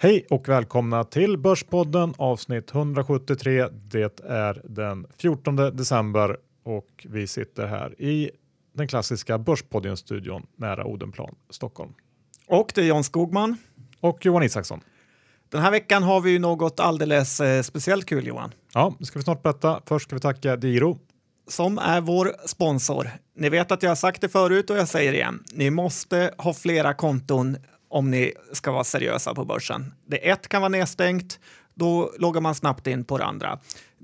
Hej och välkomna till Börspodden avsnitt 173. Det är den 14 december och vi sitter här i den klassiska Börspodden-studion nära Odenplan, Stockholm. Och det är Jan Skogman. Och Johan Isaksson. Den här veckan har vi ju något alldeles eh, speciellt kul Johan. Ja, det ska vi snart berätta. Först ska vi tacka Diro. Som är vår sponsor. Ni vet att jag har sagt det förut och jag säger igen. Ni måste ha flera konton om ni ska vara seriösa på börsen. Det ett kan vara nedstängt, då loggar man snabbt in på det andra.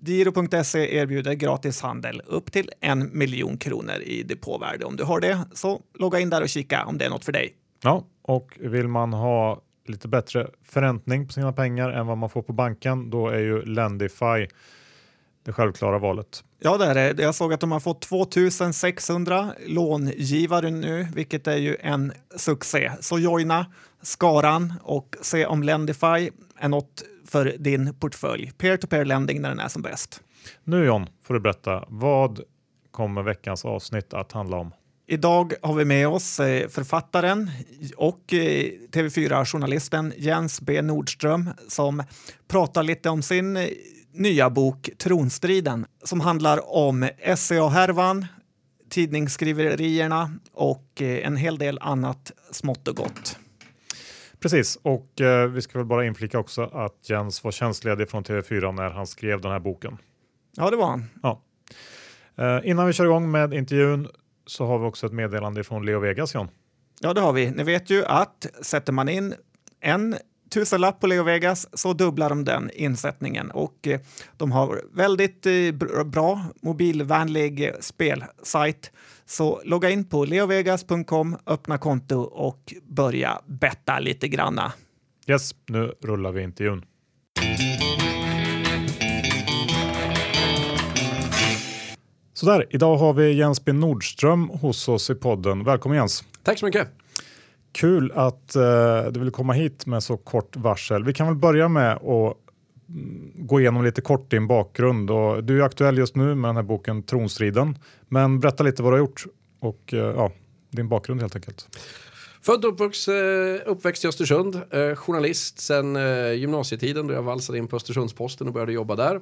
Giro.se erbjuder gratis handel upp till en miljon kronor i depåvärde. Om du har det, så logga in där och kika om det är något för dig. Ja, och vill man ha lite bättre förräntning på sina pengar än vad man får på banken, då är ju Lendify det självklara valet. Ja, det är det. Jag såg att de har fått 2600 långivare nu, vilket är ju en succé. Så joina skaran och se om Lendify är något för din portfölj. Peer-to-peer lending när den är som bäst. Nu John, får du berätta. Vad kommer veckans avsnitt att handla om? Idag har vi med oss eh, författaren och eh, TV4-journalisten Jens B Nordström som pratar lite om sin eh, nya bok Tronstriden som handlar om SCA-härvan, tidningsskriverierna och en hel del annat smått och gott. Precis, och eh, vi ska väl bara inflika också att Jens var tjänstledig från TV4 när han skrev den här boken. Ja, det var han. Ja. Eh, innan vi kör igång med intervjun så har vi också ett meddelande från Leo Vegas, John. Ja, det har vi. Ni vet ju att sätter man in en tusenlapp på Leo Vegas så dubblar de den insättningen och eh, de har väldigt eh, bra mobilvänlig spelsajt. Så logga in på leovegas.com, öppna konto och börja betta lite granna. Yes, nu rullar vi intervjun. Sådär, idag har vi Jens B Nordström hos oss i podden. Välkommen Jens! Tack så mycket! Kul att uh, du vill komma hit med så kort varsel. Vi kan väl börja med att mm, gå igenom lite kort din bakgrund. Och du är aktuell just nu med den här boken Tronstriden. Men berätta lite vad du har gjort och uh, ja, din bakgrund helt enkelt. Född och uppväxt, eh, uppväxt i Östersund, eh, journalist sen eh, gymnasietiden då jag valsade in på Östersundsposten och började jobba där.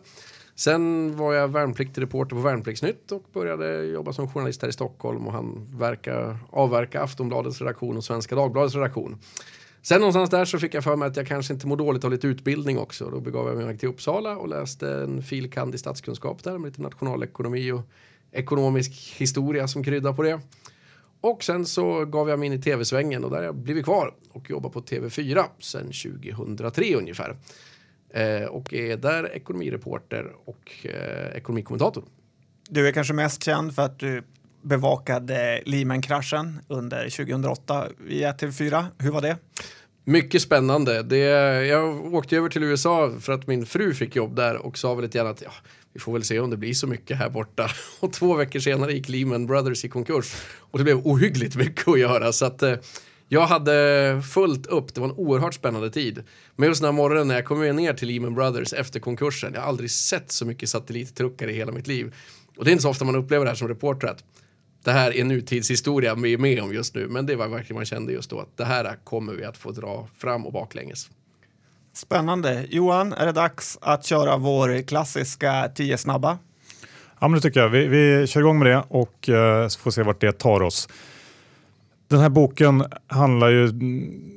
Sen var jag värnpliktig reporter på Värnpliktsnytt och började jobba som journalist här i Stockholm och han verka, avverka Aftonbladets redaktion och Svenska Dagbladets redaktion. Sen någonstans där så fick jag för mig att jag kanske inte mår dåligt av lite utbildning också. Då begav jag mig till Uppsala och läste en filkand i statskunskap där med lite nationalekonomi och ekonomisk historia som krydda på det. Och sen så gav jag mig in i tv-svängen och där har jag blivit kvar och jobbar på TV4 sen 2003 ungefär. Eh, och är där ekonomireporter och eh, ekonomikommentator. Du är kanske mest känd för att du bevakade Lehman-kraschen under 2008 via TV4. Hur var det? Mycket spännande. Det, jag åkte över till USA för att min fru fick jobb där och sa väl lite grann att ja, vi får väl se om det blir så mycket här borta. Och två veckor senare gick Lehman Brothers i konkurs och det blev ohyggligt mycket att göra. Så att, eh, jag hade fullt upp, det var en oerhört spännande tid. Men just den här morgonen när jag kom ner till Lehman Brothers efter konkursen, jag har aldrig sett så mycket satellittruckar i hela mitt liv. Och det är inte så ofta man upplever det här som reporter att det här är nutidshistoria vi är med om just nu, men det var verkligen man kände just då att det här kommer vi att få dra fram och baklänges. Spännande. Johan, är det dags att köra vår klassiska 10 snabba? Ja, men det tycker jag. Vi, vi kör igång med det och uh, får se vart det tar oss. Den här boken handlar ju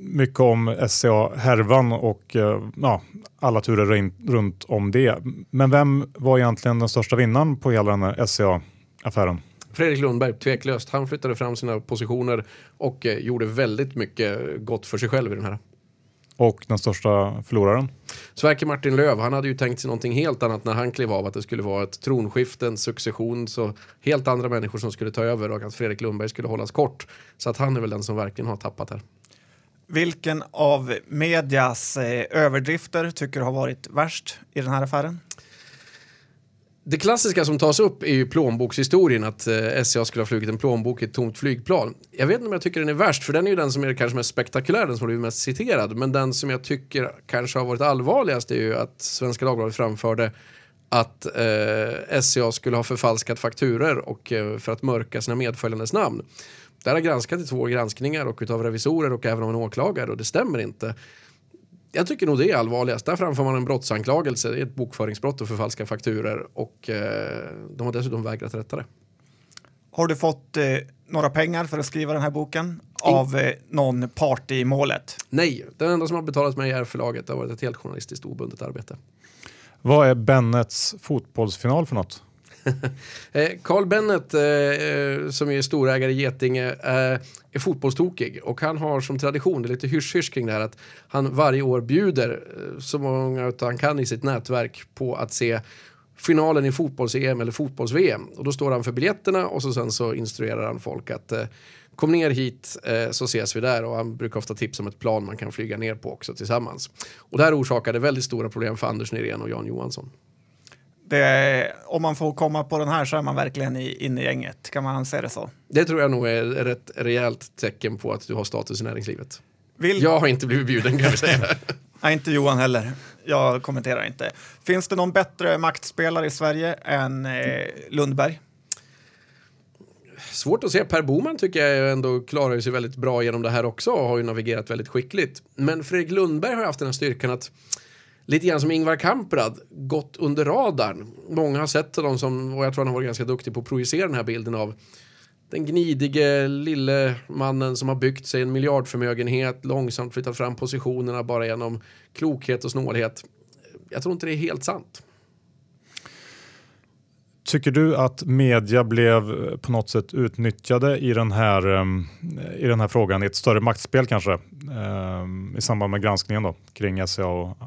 mycket om SCA-härvan och eh, ja, alla turer runt om det. Men vem var egentligen den största vinnaren på hela den här SCA-affären? Fredrik Lundberg, tveklöst. Han flyttade fram sina positioner och eh, gjorde väldigt mycket gott för sig själv i den här. Och den största förloraren? Sverker Martin Löv, han hade ju tänkt sig någonting helt annat när han klev av. Att det skulle vara ett tronskifte, en succession, så helt andra människor som skulle ta över och att Fredrik Lundberg skulle hållas kort. Så att han är väl den som verkligen har tappat här. Vilken av medias eh, överdrifter tycker du har varit värst i den här affären? Det klassiska som tas upp är ju plånbokshistorien, att eh, SCA skulle ha flugit en plånbok i ett tomt flygplan. Jag vet inte om jag tycker den är värst, för den är ju den som är kanske mest spektakulär, den som blivit mest citerad. Men den som jag tycker kanske har varit allvarligast är ju att Svenska Dagbladet framförde att eh, SCA skulle ha förfalskat fakturer och, eh, för att mörka sina medföljandes namn. Det har granskat i två granskningar och utav revisorer och även av en åklagare och det stämmer inte jag tycker nog det är allvarligast. Där framför man en brottsanklagelse. Det är ett bokföringsbrott och förfalska fakturer och eh, de har dessutom vägrat rätta det. Har du fått eh, några pengar för att skriva den här boken av eh, någon part i målet? Nej, den enda som har betalat mig är förlaget. Det har varit ett helt journalistiskt obundet arbete. Vad är Bennets fotbollsfinal för något? Eh, Carl Bennet, eh, eh, som är storägare i Getinge, eh, är fotbollstokig och han har som tradition, det är lite hysch-hysch kring det här, att han varje år bjuder eh, så många han kan i sitt nätverk på att se finalen i fotbolls-EM eller fotbolls-VM. Och då står han för biljetterna och så sen så instruerar han folk att eh, kom ner hit eh, så ses vi där och han brukar ofta tipsa om ett plan man kan flyga ner på också tillsammans. Och det här orsakade väldigt stora problem för Anders Nyrén och Jan Johansson. Det, om man får komma på den här så är man verkligen i, inne i gänget. Kan man se det så? Det tror jag nog är ett rejält tecken på att du har status i näringslivet. Vill... Jag har inte blivit bjuden kan vi säga. Nej, inte Johan heller. Jag kommenterar inte. Finns det någon bättre maktspelare i Sverige än eh, Lundberg? Svårt att se. Per Boman tycker jag ändå klarar sig väldigt bra genom det här också och har ju navigerat väldigt skickligt. Men Fredrik Lundberg har haft den här styrkan att lite grann som Ingvar Kamprad gått under radarn. Många har sett honom som, och jag tror han har varit ganska duktig på att projicera den här bilden av den gnidige lille mannen som har byggt sig en miljardförmögenhet, långsamt flyttat fram positionerna bara genom klokhet och snålhet. Jag tror inte det är helt sant. Tycker du att media blev eh, på något sätt utnyttjade i den här, ehm, i den här frågan, i ett större maktspel kanske, ehm, i samband med granskningen då, kring SCA? Och,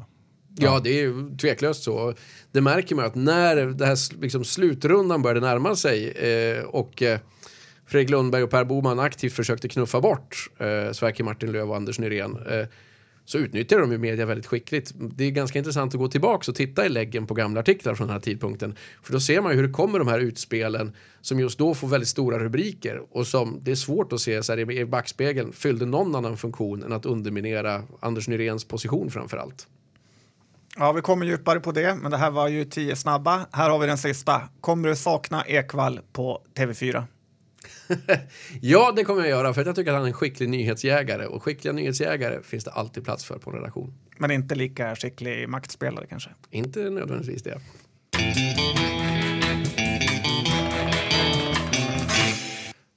ja. det är tveklöst så. Det märker man att när det här liksom, slutrundan började närma sig eh, och eh, Fredrik Lundberg och Per Boman aktivt försökte knuffa bort eh, Sverker Martin Löv och Anders Nyrén eh, så utnyttjar de ju media väldigt skickligt. Det är ganska intressant att gå tillbaka och titta i läggen på gamla artiklar från den här tidpunkten. För då ser man ju hur det kommer de här utspelen som just då får väldigt stora rubriker och som det är svårt att se så här, i backspegeln fyllde någon annan funktion än att underminera Anders Nyréns position framför allt. Ja, vi kommer djupare på det, men det här var ju tio snabba. Här har vi den sista. Kommer du sakna Ekvall på TV4? ja, det kommer jag göra för jag tycker att han är en skicklig nyhetsjägare och skickliga nyhetsjägare finns det alltid plats för på en redaktion. Men inte lika skicklig maktspelare kanske? Inte nödvändigtvis det.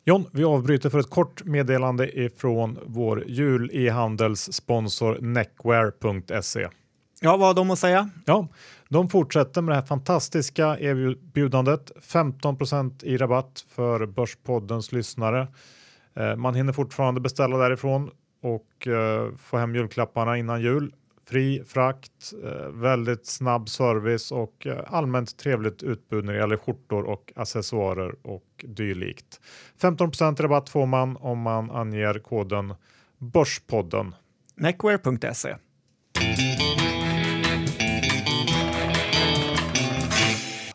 John, vi avbryter för ett kort meddelande ifrån vår jul e-handelssponsor Neckwear.se. Ja, vad har de att säga? Ja, de fortsätter med det här fantastiska erbjudandet. 15% i rabatt för Börspoddens lyssnare. Eh, man hinner fortfarande beställa därifrån och eh, få hem julklapparna innan jul. Fri frakt, eh, väldigt snabb service och allmänt trevligt utbud när det gäller skjortor och accessoarer och dylikt. 15% rabatt får man om man anger koden Börspodden. Neckwear.se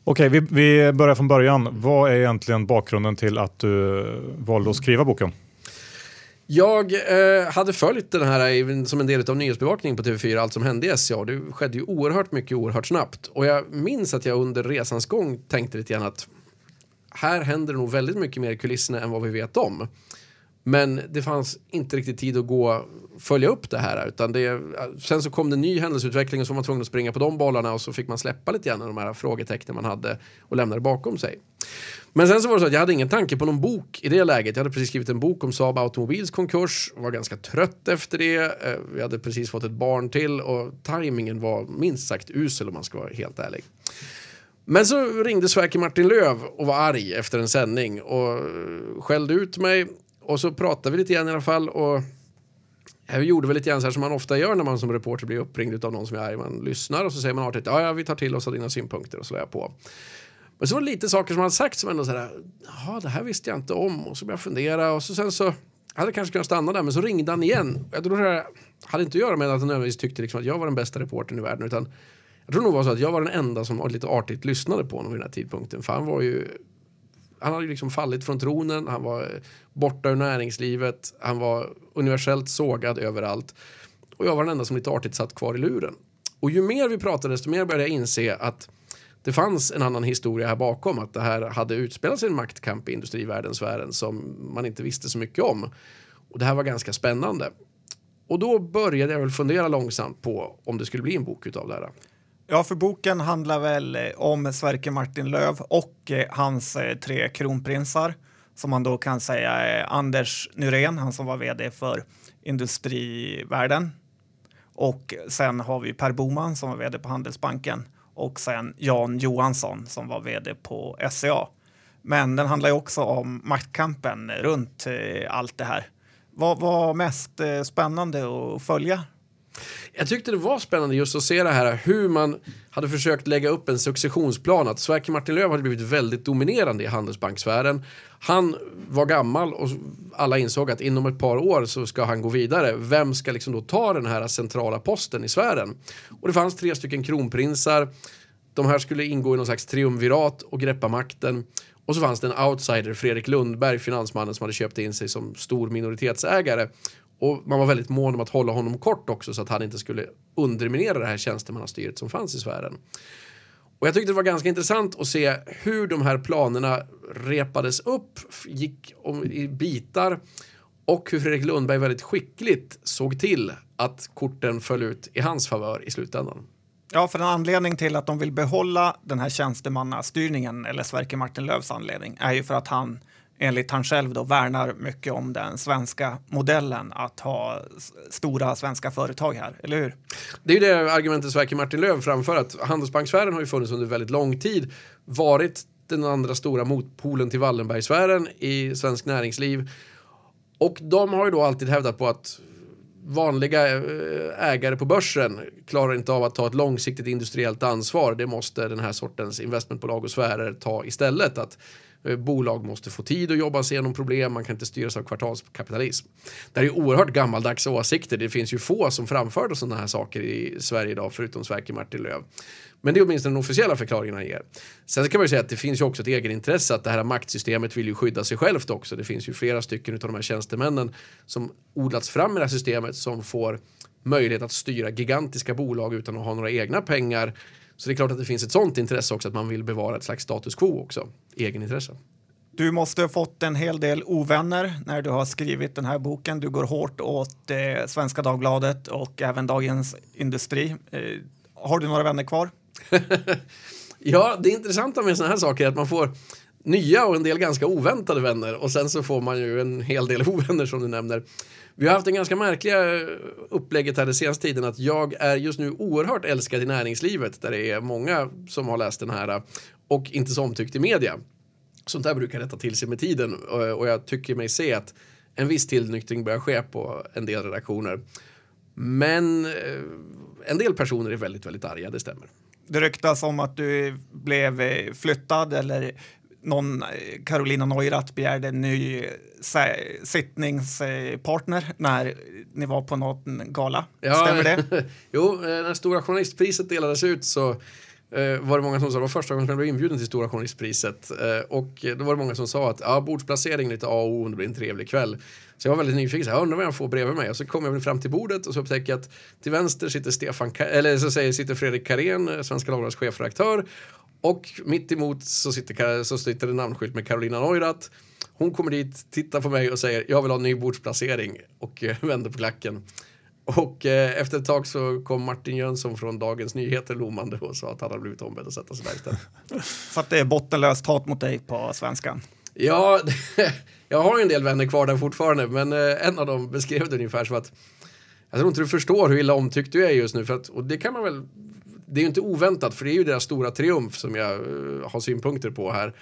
Okej, vi, vi börjar från början. Vad är egentligen bakgrunden till att du valde att skriva boken? Jag eh, hade följt den här som en del av nyhetsbevakningen på TV4, allt som hände i SCA. Det skedde ju oerhört mycket oerhört snabbt. Och jag minns att jag under resans gång tänkte lite grann att här händer det nog väldigt mycket mer i kulisserna än vad vi vet om. Men det fanns inte riktigt tid att gå följa upp det här. Utan det, sen så kom det ny händelseutveckling och så var man tvungen att springa på de bollarna och så fick man släppa lite grann de här frågetecknen man hade och lämna det bakom sig. Men sen så var det så att jag hade ingen tanke på någon bok i det läget. Jag hade precis skrivit en bok om Saab Automobils konkurs, var ganska trött efter det. Eh, vi hade precis fått ett barn till och tajmingen var minst sagt usel om man ska vara helt ärlig. Men så ringde Sverker Martin Löv och var arg efter en sändning och skällde ut mig och så pratade vi lite grann i alla fall och jag gjorde väl lite grann så här som man ofta gör när man som reporter blir uppringd av någon som är arg. Man lyssnar och så säger man artigt ja, ja vi tar till oss av dina synpunkter och så lär jag på. Men så var det lite saker som han sagt som ändå så här, ja det här visste jag inte om och så började jag fundera och så sen så hade jag kanske kunnat stanna där men så ringde han igen. Jag tror det hade inte att göra med att han nödvändigtvis tyckte liksom att jag var den bästa reportern i världen utan jag tror nog var så att jag var den enda som lite artigt lyssnade på honom vid den här tidpunkten för han var ju han hade liksom fallit från tronen, han var eh, borta ur näringslivet, han var universellt sågad överallt. Och jag var den enda som lite artigt satt kvar i luren. Och ju mer vi pratade desto mer började jag inse att det fanns en annan historia här bakom. Att det här hade utspelat sig en maktkamp i industrivärlden, sfären som man inte visste så mycket om. Och det här var ganska spännande. Och då började jag väl fundera långsamt på om det skulle bli en bok utav det här. Ja, för boken handlar väl eh, om Sverker Martin Löv och eh, hans eh, tre kronprinsar som man då kan säga är Anders Nyrén, han som var vd för Industrivärden. Och sen har vi Per Boman som var vd på Handelsbanken och sen Jan Johansson som var vd på SCA. Men den handlar ju också om maktkampen runt allt det här. Vad var mest spännande att följa jag tyckte det var spännande just att se det här hur man hade försökt lägga upp en successionsplan. Att Sverker Martin Löf hade blivit väldigt dominerande i handelsbanksfären. Han var gammal och alla insåg att inom ett par år så ska han gå vidare. Vem ska liksom då ta den här centrala posten i sfären? Och det fanns tre stycken kronprinsar. De här skulle ingå i någon slags triumvirat och greppa makten. Och så fanns det en outsider, Fredrik Lundberg, finansmannen som hade köpt in sig som stor minoritetsägare. Och man var väldigt mån om att hålla honom kort också så att han inte skulle underminera det här tjänstemannastyret som fanns i sfären. Och jag tyckte det var ganska intressant att se hur de här planerna repades upp, gick om, i bitar och hur Fredrik Lundberg väldigt skickligt såg till att korten föll ut i hans favör i slutändan. Ja, för en anledning till att de vill behålla den här tjänstemannastyrningen, eller Sverker Martin Lövs anledning, är ju för att han enligt han själv då värnar mycket om den svenska modellen att ha stora svenska företag här, eller hur? Det är ju det argumentet Sverker Martin Löv framför att Handelsbanksfären har ju funnits under väldigt lång tid, varit den andra stora motpolen till Wallenbergsfären i svensk näringsliv. Och de har ju då alltid hävdat på att vanliga eh, ägare på börsen klarar inte av att ta ett långsiktigt industriellt ansvar. Det måste den här sortens investmentbolag och sfärer ta istället. Att Eh, bolag måste få tid att jobba sig igenom problem, man kan inte styras av kvartalskapitalism. Det här är oerhört gammaldags åsikter, det finns ju få som framförde sådana här saker i Sverige idag förutom Sverker Martin Löv. Men det är åtminstone den officiella förklaringen han ger. Sen kan man ju säga att det finns ju också ett egenintresse att det här maktsystemet vill ju skydda sig självt också. Det finns ju flera stycken av de här tjänstemännen som odlats fram i det här systemet som får möjlighet att styra gigantiska bolag utan att ha några egna pengar så det är klart att det finns ett sånt intresse också att man vill bevara ett slags status quo också, egenintresse. Du måste ha fått en hel del ovänner när du har skrivit den här boken. Du går hårt åt eh, Svenska Dagbladet och även Dagens Industri. Eh, har du några vänner kvar? ja, det intressanta med sådana här saker är att man får nya och en del ganska oväntade vänner och sen så får man ju en hel del ovänner som du nämner. Vi har haft en ganska märkliga eh, upplägget här den senaste tiden att jag är just nu oerhört älskad i näringslivet där det är många som har läst den här eh, och inte så omtyckt i media. Sånt där brukar rätta till sig med tiden eh, och jag tycker mig se att en viss tillnyktring börjar ske på en del redaktioner. Men en del personer är väldigt, väldigt arga, det stämmer. Det ryktas om att du blev flyttad eller någon, Carolina Neurath begärde en ny sittningspartner när ni var på någon gala. Ja, Stämmer det? jo, eh, när Stora Journalistpriset delades ut så eh, var det många som sa, det var första gången som jag blev inbjuden till Stora Journalistpriset eh, och då var det många som sa att ja, bordsplacering lite A och O, det blir en trevlig kväll. Så jag var väldigt nyfiken, så jag undrar vad jag får bredvid mig och så kom jag fram till bordet och så upptäcker jag att till vänster sitter Stefan, eller så säger, sitter Fredrik Karén, Svenska Dagbladets chefredaktör och mitt emot så sitter, så sitter det namnskylt med Carolina Neurath. Hon kommer dit, tittar på mig och säger jag vill ha en ny bordsplacering och eh, vänder på klacken. Och eh, efter ett tag så kom Martin Jönsson från Dagens Nyheter lommande och sa att han hade blivit ombedd att sätta sig där istället. Så att det är bottenlöst hat mot dig på svenskan? Ja, jag har ju en del vänner kvar där fortfarande, men eh, en av dem beskrev det ungefär som att jag tror inte du förstår hur illa omtyckt du är just nu, för att, och det kan man väl det är ju inte oväntat för det är ju deras stora triumf som jag uh, har synpunkter på här.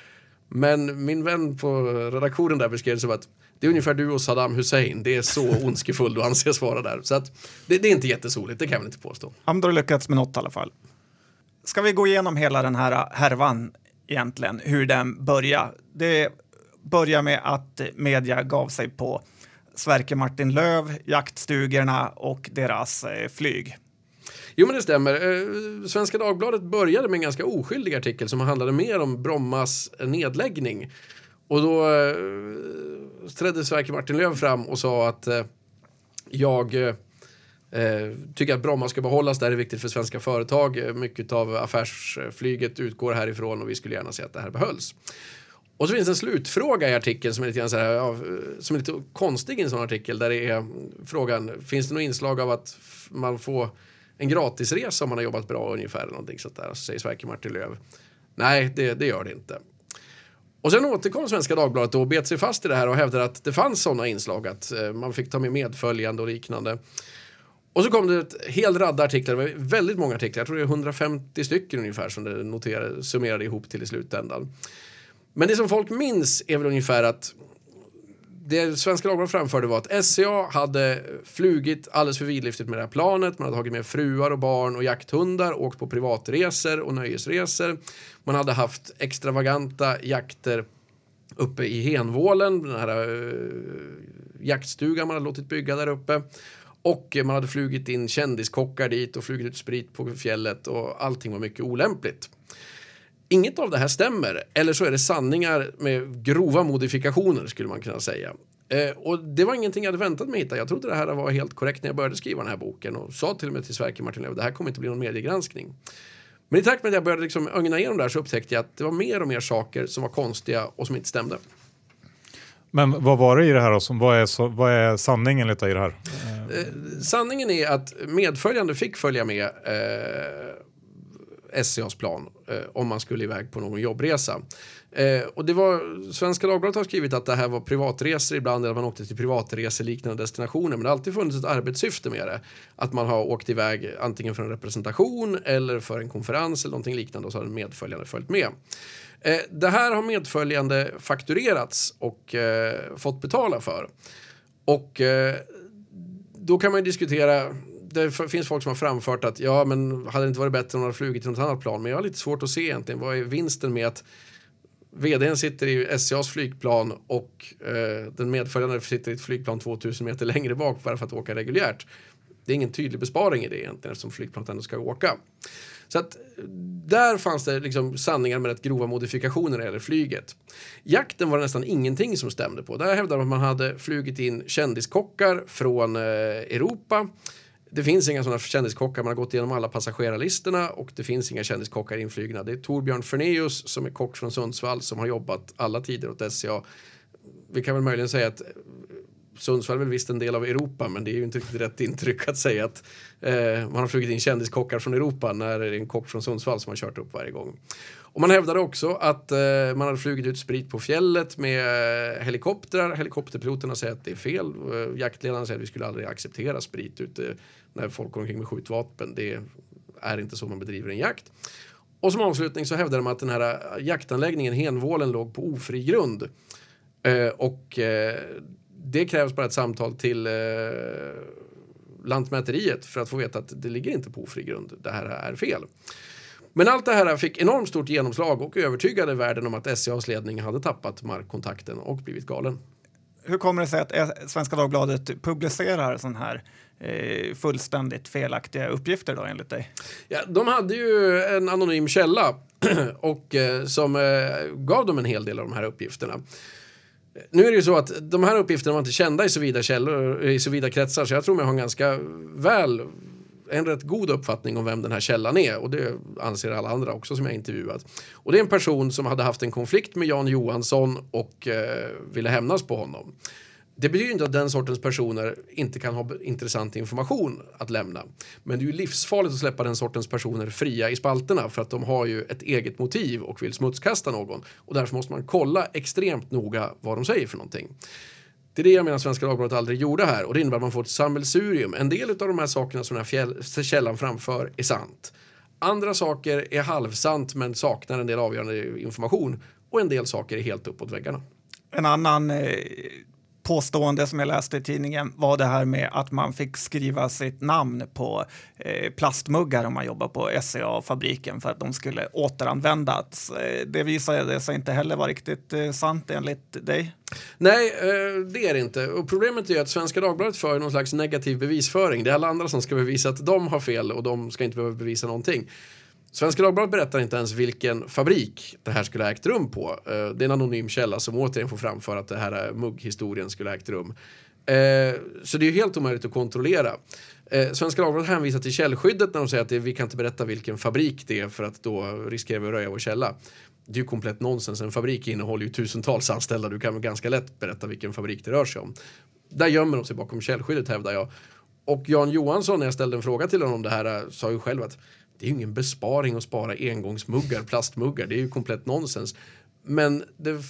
Men min vän på redaktionen där beskrev det som att det är ungefär du och Saddam Hussein. Det är så ondskefull du anses vara där. Så att det, det är inte jättesoligt, det kan jag väl inte påstå. Ja, men då har du lyckats med något i alla fall. Ska vi gå igenom hela den här härvan egentligen, hur den börjar? Det börjar med att media gav sig på Sverker Martin Löv, jaktstugorna och deras eh, flyg. Jo men det stämmer. Eh, svenska Dagbladet började med en ganska oskyldig artikel som handlade mer om Brommas nedläggning. Och då eh, trädde Sverker Martin-Löf fram och sa att eh, jag eh, tycker att Bromma ska behållas, det här är viktigt för svenska företag. Mycket av affärsflyget utgår härifrån och vi skulle gärna se att det här behölls. Och så finns det en slutfråga i artikeln som är lite, grann så här, ja, som är lite konstig i en sån artikel där det är frågan, finns det något inslag av att man får en gratisresa om man har jobbat bra ungefär eller någonting sånt där, så säger Sverker Martin Löv. Nej, det, det gör det inte. Och sen återkom Svenska Dagbladet och bet sig fast i det här och hävdade att det fanns sådana inslag att eh, man fick ta med medföljande och liknande. Och så kom det ett hel radda artiklar, det var väldigt många artiklar, jag tror det är 150 stycken ungefär som det noterade, summerade ihop till i slutändan. Men det som folk minns är väl ungefär att det Svenska Dagbladet framförde var att SCA hade flugit alldeles för vidlyftigt med det här planet. Man hade tagit med fruar och barn och jakthundar, åkt på privatresor och nöjesresor. Man hade haft extravaganta jakter uppe i Henvålen, den här uh, jaktstugan man hade låtit bygga där uppe. Och man hade flugit in kändiskockar dit och flugit ut sprit på fjället och allting var mycket olämpligt. Inget av det här stämmer, eller så är det sanningar med grova modifikationer skulle man kunna säga. Eh, och det var ingenting jag hade väntat mig hitta. Jag trodde det här var helt korrekt när jag började skriva den här boken och sa till och med till Sverker Martin Löf det här kommer inte bli någon mediegranskning. Men i takt med att jag började liksom ögna igenom det här så upptäckte jag att det var mer och mer saker som var konstiga och som inte stämde. Men vad var det i det här då? Som, vad, är, så, vad är sanningen lite i det här? Eh, sanningen är att medföljande fick följa med eh, SCAs plan eh, om man skulle iväg på någon jobbresa. Eh, och det var, Svenska Dagbladet har skrivit att det här var privatresor ibland eller man åkte till privatreseliknande destinationer men det har alltid funnits ett arbetssyfte med det. Att man har åkt iväg antingen för en representation eller för en konferens eller någonting liknande och så har en medföljande följt med. Eh, det här har medföljande fakturerats och eh, fått betala för. Och eh, då kan man ju diskutera det finns folk som har framfört att ja, men hade det inte varit bättre om de hade flugit till något annat plan? Men jag har lite svårt att se egentligen vad är vinsten med att vdn sitter i SCAs flygplan och eh, den medföljande sitter i ett flygplan 2000 meter längre bak bara för att åka reguljärt. Det är ingen tydlig besparing i det egentligen eftersom flygplanet ändå ska åka. Så att där fanns det liksom sanningar med rätt grova modifikationer när det gäller flyget. Jakten var det nästan ingenting som stämde på. Där hävdade man att man hade flugit in kändiskockar från eh, Europa. Det finns inga sådana kändiskockar, man har gått igenom alla passagerarlistorna och det finns inga kändiskockar inflygna. Det är Torbjörn Ferneus som är kock från Sundsvall som har jobbat alla tider åt SCA. Vi kan väl möjligen säga att Sundsvall är väl visst en del av Europa men det är ju inte riktigt rätt intryck att säga att eh, man har flugit in kändiskockar från Europa när det är en kock från Sundsvall som har kört upp varje gång. Och man hävdade också att eh, man hade flugit ut sprit på fjället med eh, helikoptrar. Helikopterpiloterna säger att det är fel. Eh, jaktledarna säger att vi skulle aldrig acceptera sprit ute när folk går omkring med skjutvapen. Det är inte så man bedriver en jakt. Och som avslutning så hävdade de att den här eh, jaktanläggningen Henvålen låg på ofri grund. Eh, och eh, det krävs bara ett samtal till eh, Lantmäteriet för att få veta att det ligger inte på ofri grund. Det här är fel. Men allt det här fick enormt stort genomslag och övertygade världen om att SCAs ledning hade tappat markkontakten och blivit galen. Hur kommer det sig att Svenska Dagbladet publicerar sån här eh, fullständigt felaktiga uppgifter då enligt dig? Ja, de hade ju en anonym källa och eh, som eh, gav dem en hel del av de här uppgifterna. Nu är det ju så att de här uppgifterna var inte kända i så vida källor, i så vida kretsar så jag tror mig ha en ganska väl en rätt god uppfattning om vem den här källan är och det anser alla andra också som jag intervjuat. Och det är en person som hade haft en konflikt med Jan Johansson och eh, ville hämnas på honom. Det betyder inte att den sortens personer inte kan ha intressant information att lämna. Men det är ju livsfarligt att släppa den sortens personer fria i spalterna för att de har ju ett eget motiv och vill smutskasta någon. Och därför måste man kolla extremt noga vad de säger för någonting. Det är det jag menar Svenska Dagbladet aldrig gjorde här och det innebär att man får ett sammelsurium. En del av de här sakerna som den här fjäll, källan framför är sant. Andra saker är halvsant men saknar en del avgörande information och en del saker är helt uppåt väggarna. En annan eh, påstående som jag läste i tidningen var det här med att man fick skriva sitt namn på eh, plastmuggar om man jobbar på SCA-fabriken för att de skulle återanvändas. Eh, det visade sig inte heller vara riktigt eh, sant enligt dig. Nej, eh, det är det inte. Och problemet är att Svenska Dagbladet för någon slags negativ bevisföring. Det är alla andra som ska bevisa att de har fel och de ska inte behöva bevisa någonting. Svenska Dagbladet berättar inte ens vilken fabrik det här skulle ha ägt rum på. Eh, det är en anonym källa som återigen får framföra att det här eh, mugghistorien skulle ha ägt rum. Eh, så det är ju helt omöjligt att kontrollera. Svenska Dagbladet hänvisar till källskyddet när de säger att vi kan inte berätta vilken fabrik det är för att då riskerar vi att röja vår källa. det är ju komplett nonsens. En fabrik innehåller ju tusentals anställda. Du kan väl ganska lätt berätta vilken fabrik det rör sig om. Där gömmer de sig bakom källskyddet hävdar jag. Och Jan Johansson, när jag ställde en fråga till honom om det här, sa ju själv att det är ju ingen besparing att spara engångsmuggar, plastmuggar. Det är ju komplett nonsens. Men det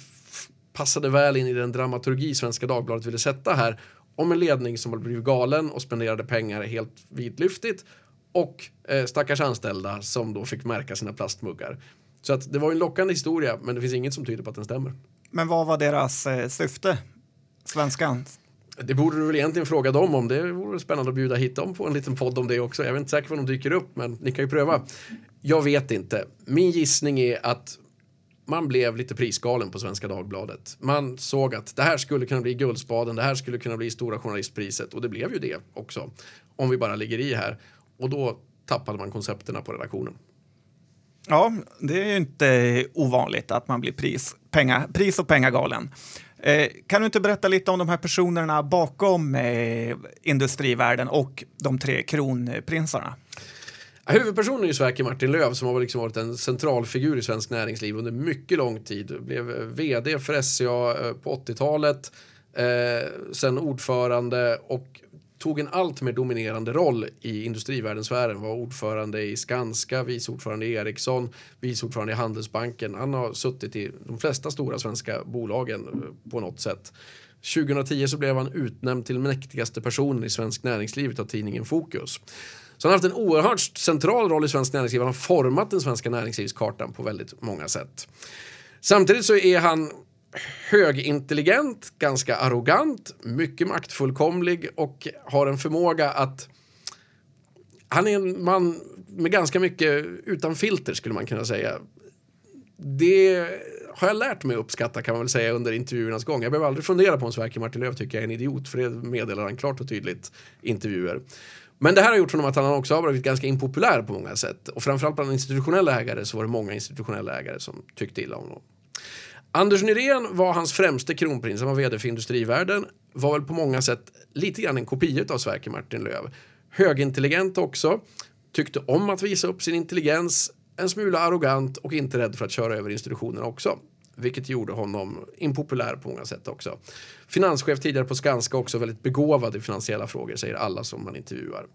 passade väl in i den dramaturgi Svenska Dagbladet ville sätta här om en ledning som blivit galen och spenderade pengar helt vidlyftigt och eh, stackars anställda som då fick märka sina plastmuggar. Så att det var en lockande historia, men det finns inget som tyder på att den stämmer. Men vad var deras eh, syfte? Svenskan? Det borde du väl egentligen fråga dem om. Det vore spännande att bjuda hit dem på en liten podd om det också. Jag är inte säker på om de dyker upp, men ni kan ju pröva. Jag vet inte. Min gissning är att man blev lite prisgalen på Svenska Dagbladet. Man såg att det här skulle kunna bli Guldspaden, det här skulle kunna bli Stora Journalistpriset och det blev ju det också. Om vi bara ligger i här. Och då tappade man koncepterna på redaktionen. Ja, det är ju inte ovanligt att man blir pris, penga, pris och pengagalen. Eh, kan du inte berätta lite om de här personerna bakom eh, industrivärlden och de tre kronprinsarna? Huvudpersonen är ju Sverker Martin Löv som har liksom varit en central figur i svensk näringsliv under mycket lång tid. Blev eh, vd för SCA eh, på 80-talet, eh, sen ordförande och tog en allt mer dominerande roll i industrivärldensfären. Var ordförande i Skanska, vice ordförande i Ericsson, vice ordförande i Handelsbanken. Han har suttit i de flesta stora svenska bolagen eh, på något sätt. 2010 så blev han utnämnd till mäktigaste personen i svensk näringsliv av tidningen Fokus. Så han har haft en oerhört central roll i svensk näringsliv. Han har format den svenska näringslivskartan på väldigt många sätt. Samtidigt så är han högintelligent, ganska arrogant, mycket maktfullkomlig och har en förmåga att han är en man med ganska mycket utan filter skulle man kunna säga. Det har jag lärt mig uppskatta kan man väl säga under intervjuernas gång. Jag behöver aldrig fundera på om Sverker Martin Löf tycker jag är en idiot för det meddelar han klart och tydligt i intervjuer. Men det här har gjort honom att han också har varit ganska impopulär på många sätt. Och framförallt bland institutionella ägare så var det många institutionella ägare som tyckte illa om honom. Anders Nyrén var hans främste kronprins, han var vd för Industrivärden, var väl på många sätt lite grann en kopia av Sverker Martin Löv. Högintelligent också, tyckte om att visa upp sin intelligens, en smula arrogant och inte rädd för att köra över institutionerna också. Vilket gjorde honom impopulär på många sätt också. Finanschef tidigare på Skanska också väldigt begåvad i finansiella frågor säger alla som man intervjuar.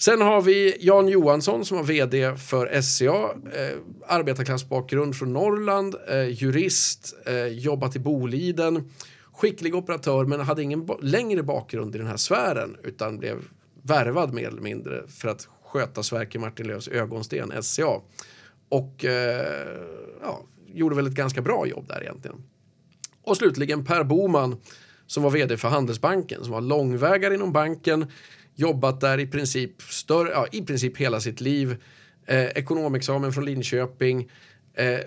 Sen har vi Jan Johansson som var vd för SCA. Eh, arbetarklassbakgrund från Norrland, eh, jurist, eh, jobbat i Boliden. Skicklig operatör men hade ingen ba längre bakgrund i den här sfären utan blev värvad mer eller mindre för att sköta Sverker Martin-Löfs ögonsten, SCA. Och eh, ja, gjorde väl ett ganska bra jobb där egentligen. Och slutligen Per Boman som var vd för Handelsbanken som var långvägare inom banken jobbat där i princip, större, ja, i princip hela sitt liv. Eh, ekonomexamen från Linköping. Eh,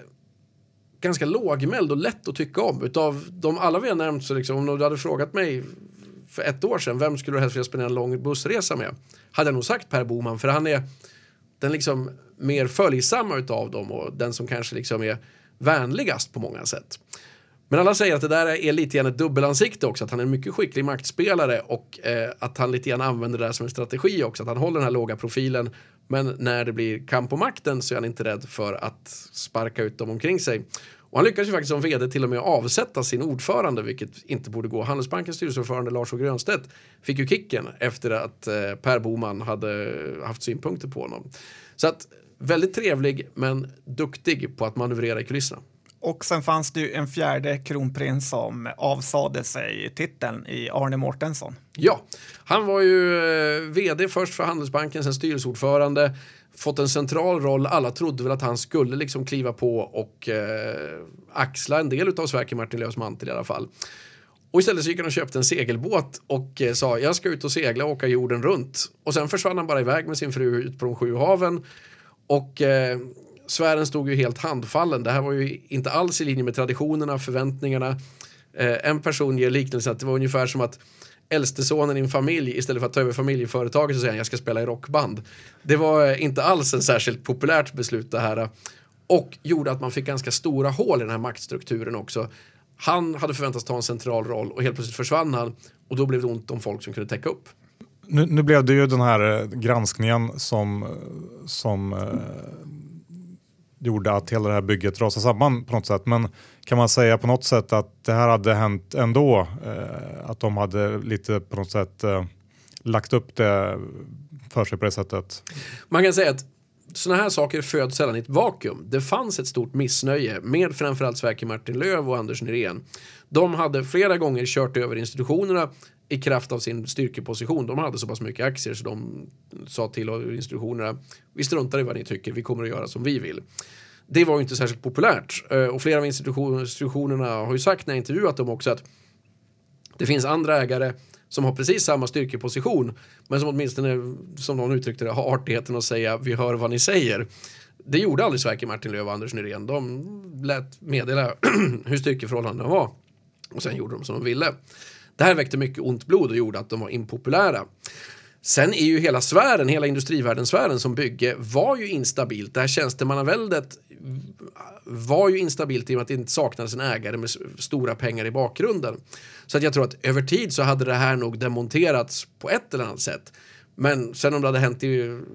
ganska lågmäld och lätt att tycka om. Utav de alla vi har nämnt så liksom, om du hade frågat mig för ett år sedan, vem skulle du helst vilja spendera en lång bussresa med? Hade jag nog sagt Per Boman, för han är den liksom mer följsamma utav dem och den som kanske liksom är vänligast på många sätt. Men alla säger att det där är lite grann ett dubbelansikte också, att han är en mycket skicklig maktspelare och eh, att han lite grann använder det där som en strategi också, att han håller den här låga profilen. Men när det blir kamp om makten så är han inte rädd för att sparka ut dem omkring sig. Och han lyckas ju faktiskt som vd till och med avsätta sin ordförande, vilket inte borde gå. Handelsbankens styrelseordförande Lars Grönstedt fick ju kicken efter att eh, Per Boman hade haft synpunkter på honom. Så att väldigt trevlig, men duktig på att manövrera i kulisserna. Och sen fanns det ju en fjärde kronprins som avsade sig titeln i Arne Mortensson. Ja, han var ju eh, vd först för Handelsbanken, sen styrelseordförande. Fått en central roll. Alla trodde väl att han skulle liksom kliva på och eh, axla en del av Sverker Martin Löfs mantel i alla fall. Och istället så gick han och köpte en segelbåt och eh, sa jag ska ut och segla och åka jorden runt. Och sen försvann han bara iväg med sin fru ut på de sju haven. Och eh, sfären stod ju helt handfallen. Det här var ju inte alls i linje med traditionerna, förväntningarna. Eh, en person ger liknelsen att det var ungefär som att äldste sonen i en familj istället för att ta över familjeföretaget så säger han jag ska spela i rockband. Det var eh, inte alls en särskilt populärt beslut det här. Eh, och gjorde att man fick ganska stora hål i den här maktstrukturen också. Han hade förväntats ta en central roll och helt plötsligt försvann han och då blev det ont om folk som kunde täcka upp. Nu, nu blev det ju den här eh, granskningen som, som gjorde att hela det här bygget rasade samman på något sätt. Men kan man säga på något sätt att det här hade hänt ändå? Eh, att de hade lite på något sätt eh, lagt upp det för sig på det sättet? Man kan säga att sådana här saker föds sällan i ett vakuum. Det fanns ett stort missnöje med framförallt Sverker Martin Löv och Anders Nyrén. De hade flera gånger kört över institutionerna i kraft av sin styrkeposition. De hade så pass mycket aktier så de sa till institutionerna vi struntar i vad ni tycker, vi kommer att göra som vi vill. Det var ju inte särskilt populärt eh, och flera av institutionerna har ju sagt när jag intervjuat dem också att det finns andra ägare som har precis samma styrkeposition men som åtminstone, som någon uttryckte det, har artigheten att säga vi hör vad ni säger. Det gjorde aldrig Sverker Martin Löf och Anders Nyrén. De lät meddela hur styrkeförhållandena var och sen gjorde de som de ville. Det här väckte mycket ont blod och gjorde att de var impopulära. Sen är ju hela sfären, hela industrivärldensfären som bygge var ju instabilt. Det här tjänstemannaväldet var ju instabilt i och med att det inte saknades en ägare med stora pengar i bakgrunden. Så att jag tror att över tid så hade det här nog demonterats på ett eller annat sätt. Men sen om det hade hänt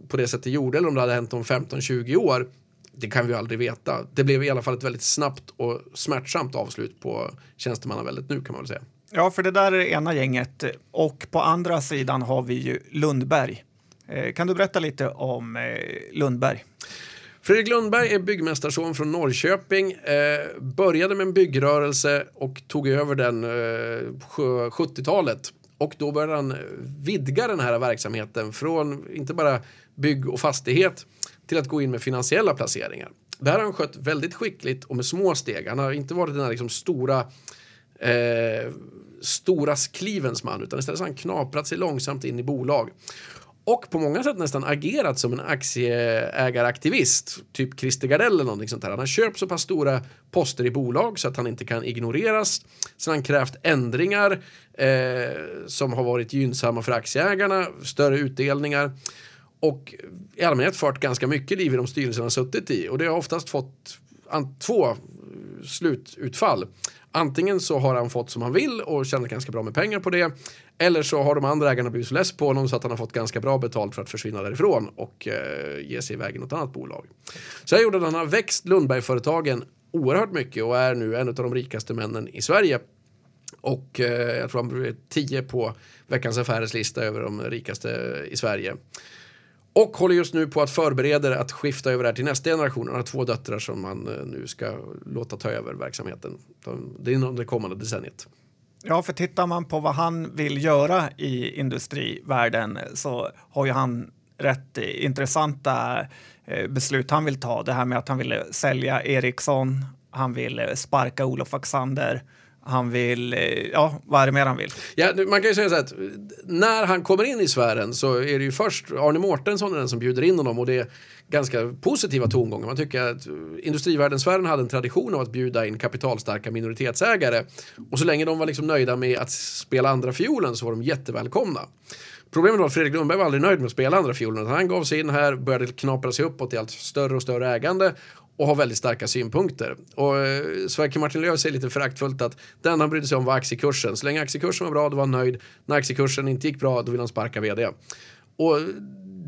på det sättet det gjorde eller om det hade hänt om 15-20 år det kan vi ju aldrig veta. Det blev i alla fall ett väldigt snabbt och smärtsamt avslut på tjänstemannaväldet nu kan man väl säga. Ja, för det där är det ena gänget och på andra sidan har vi ju Lundberg. Eh, kan du berätta lite om eh, Lundberg? Fredrik Lundberg är byggmästarson från Norrköping. Eh, började med en byggrörelse och tog över den eh, 70-talet. Och då började han eh, vidga den här verksamheten från inte bara bygg och fastighet till att gå in med finansiella placeringar. Det här har han skött väldigt skickligt och med små steg. Han har inte varit den här liksom stora eh, stora klivens man utan istället har han knaprat sig långsamt in i bolag. Och på många sätt nästan agerat som en aktieägaraktivist, typ Christer Gardell eller någonting sånt här. Han har köpt så pass stora poster i bolag så att han inte kan ignoreras. Sen har han krävt ändringar eh, som har varit gynnsamma för aktieägarna, större utdelningar och i allmänhet fört ganska mycket liv i de styrelser han suttit i och det har oftast fått två slututfall. Antingen så har han fått som han vill och tjänat ganska bra med pengar på det. Eller så har de andra ägarna blivit så less på honom så att han har fått ganska bra betalt för att försvinna därifrån och eh, ge sig iväg i något annat bolag. Så jag gjorde att han har växt Lundbergföretagen oerhört mycket och är nu en av de rikaste männen i Sverige. Och eh, jag tror han blev tio på Veckans Affärers lista över de rikaste i Sverige. Och håller just nu på att förbereda att skifta över det här till nästa generation. Han har två döttrar som man eh, nu ska låta ta över verksamheten. Det är inom det kommande decenniet. Ja, för tittar man på vad han vill göra i industrivärlden eh, så har ju han rätt intressanta eh, beslut han vill ta. Det här med att han vill sälja Ericsson, han vill sparka Olof Axander han vill, eh, ja, vad är det mer han vill? Ja, man kan ju säga så att när han kommer in i sfären så är det ju först Arne Mårtensson är den som bjuder in honom och det är ganska positiva tongångar. Man tycker att eh, industrivärldensfären hade en tradition av att bjuda in kapitalstarka minoritetsägare och så länge de var liksom nöjda med att spela andra fiolen så var de jättevälkomna. Problemet var att Fredrik Lundberg var aldrig nöjd med att spela andra fiolen. Han gav sig in här, började knapra sig uppåt i allt större och större ägande och har väldigt starka synpunkter. Och eh, Sverker Martin Löf säger lite föraktfullt att den han brydde sig om var aktiekursen. Så länge aktiekursen var bra då var han nöjd. När aktiekursen inte gick bra då ville han sparka vd. Och eh,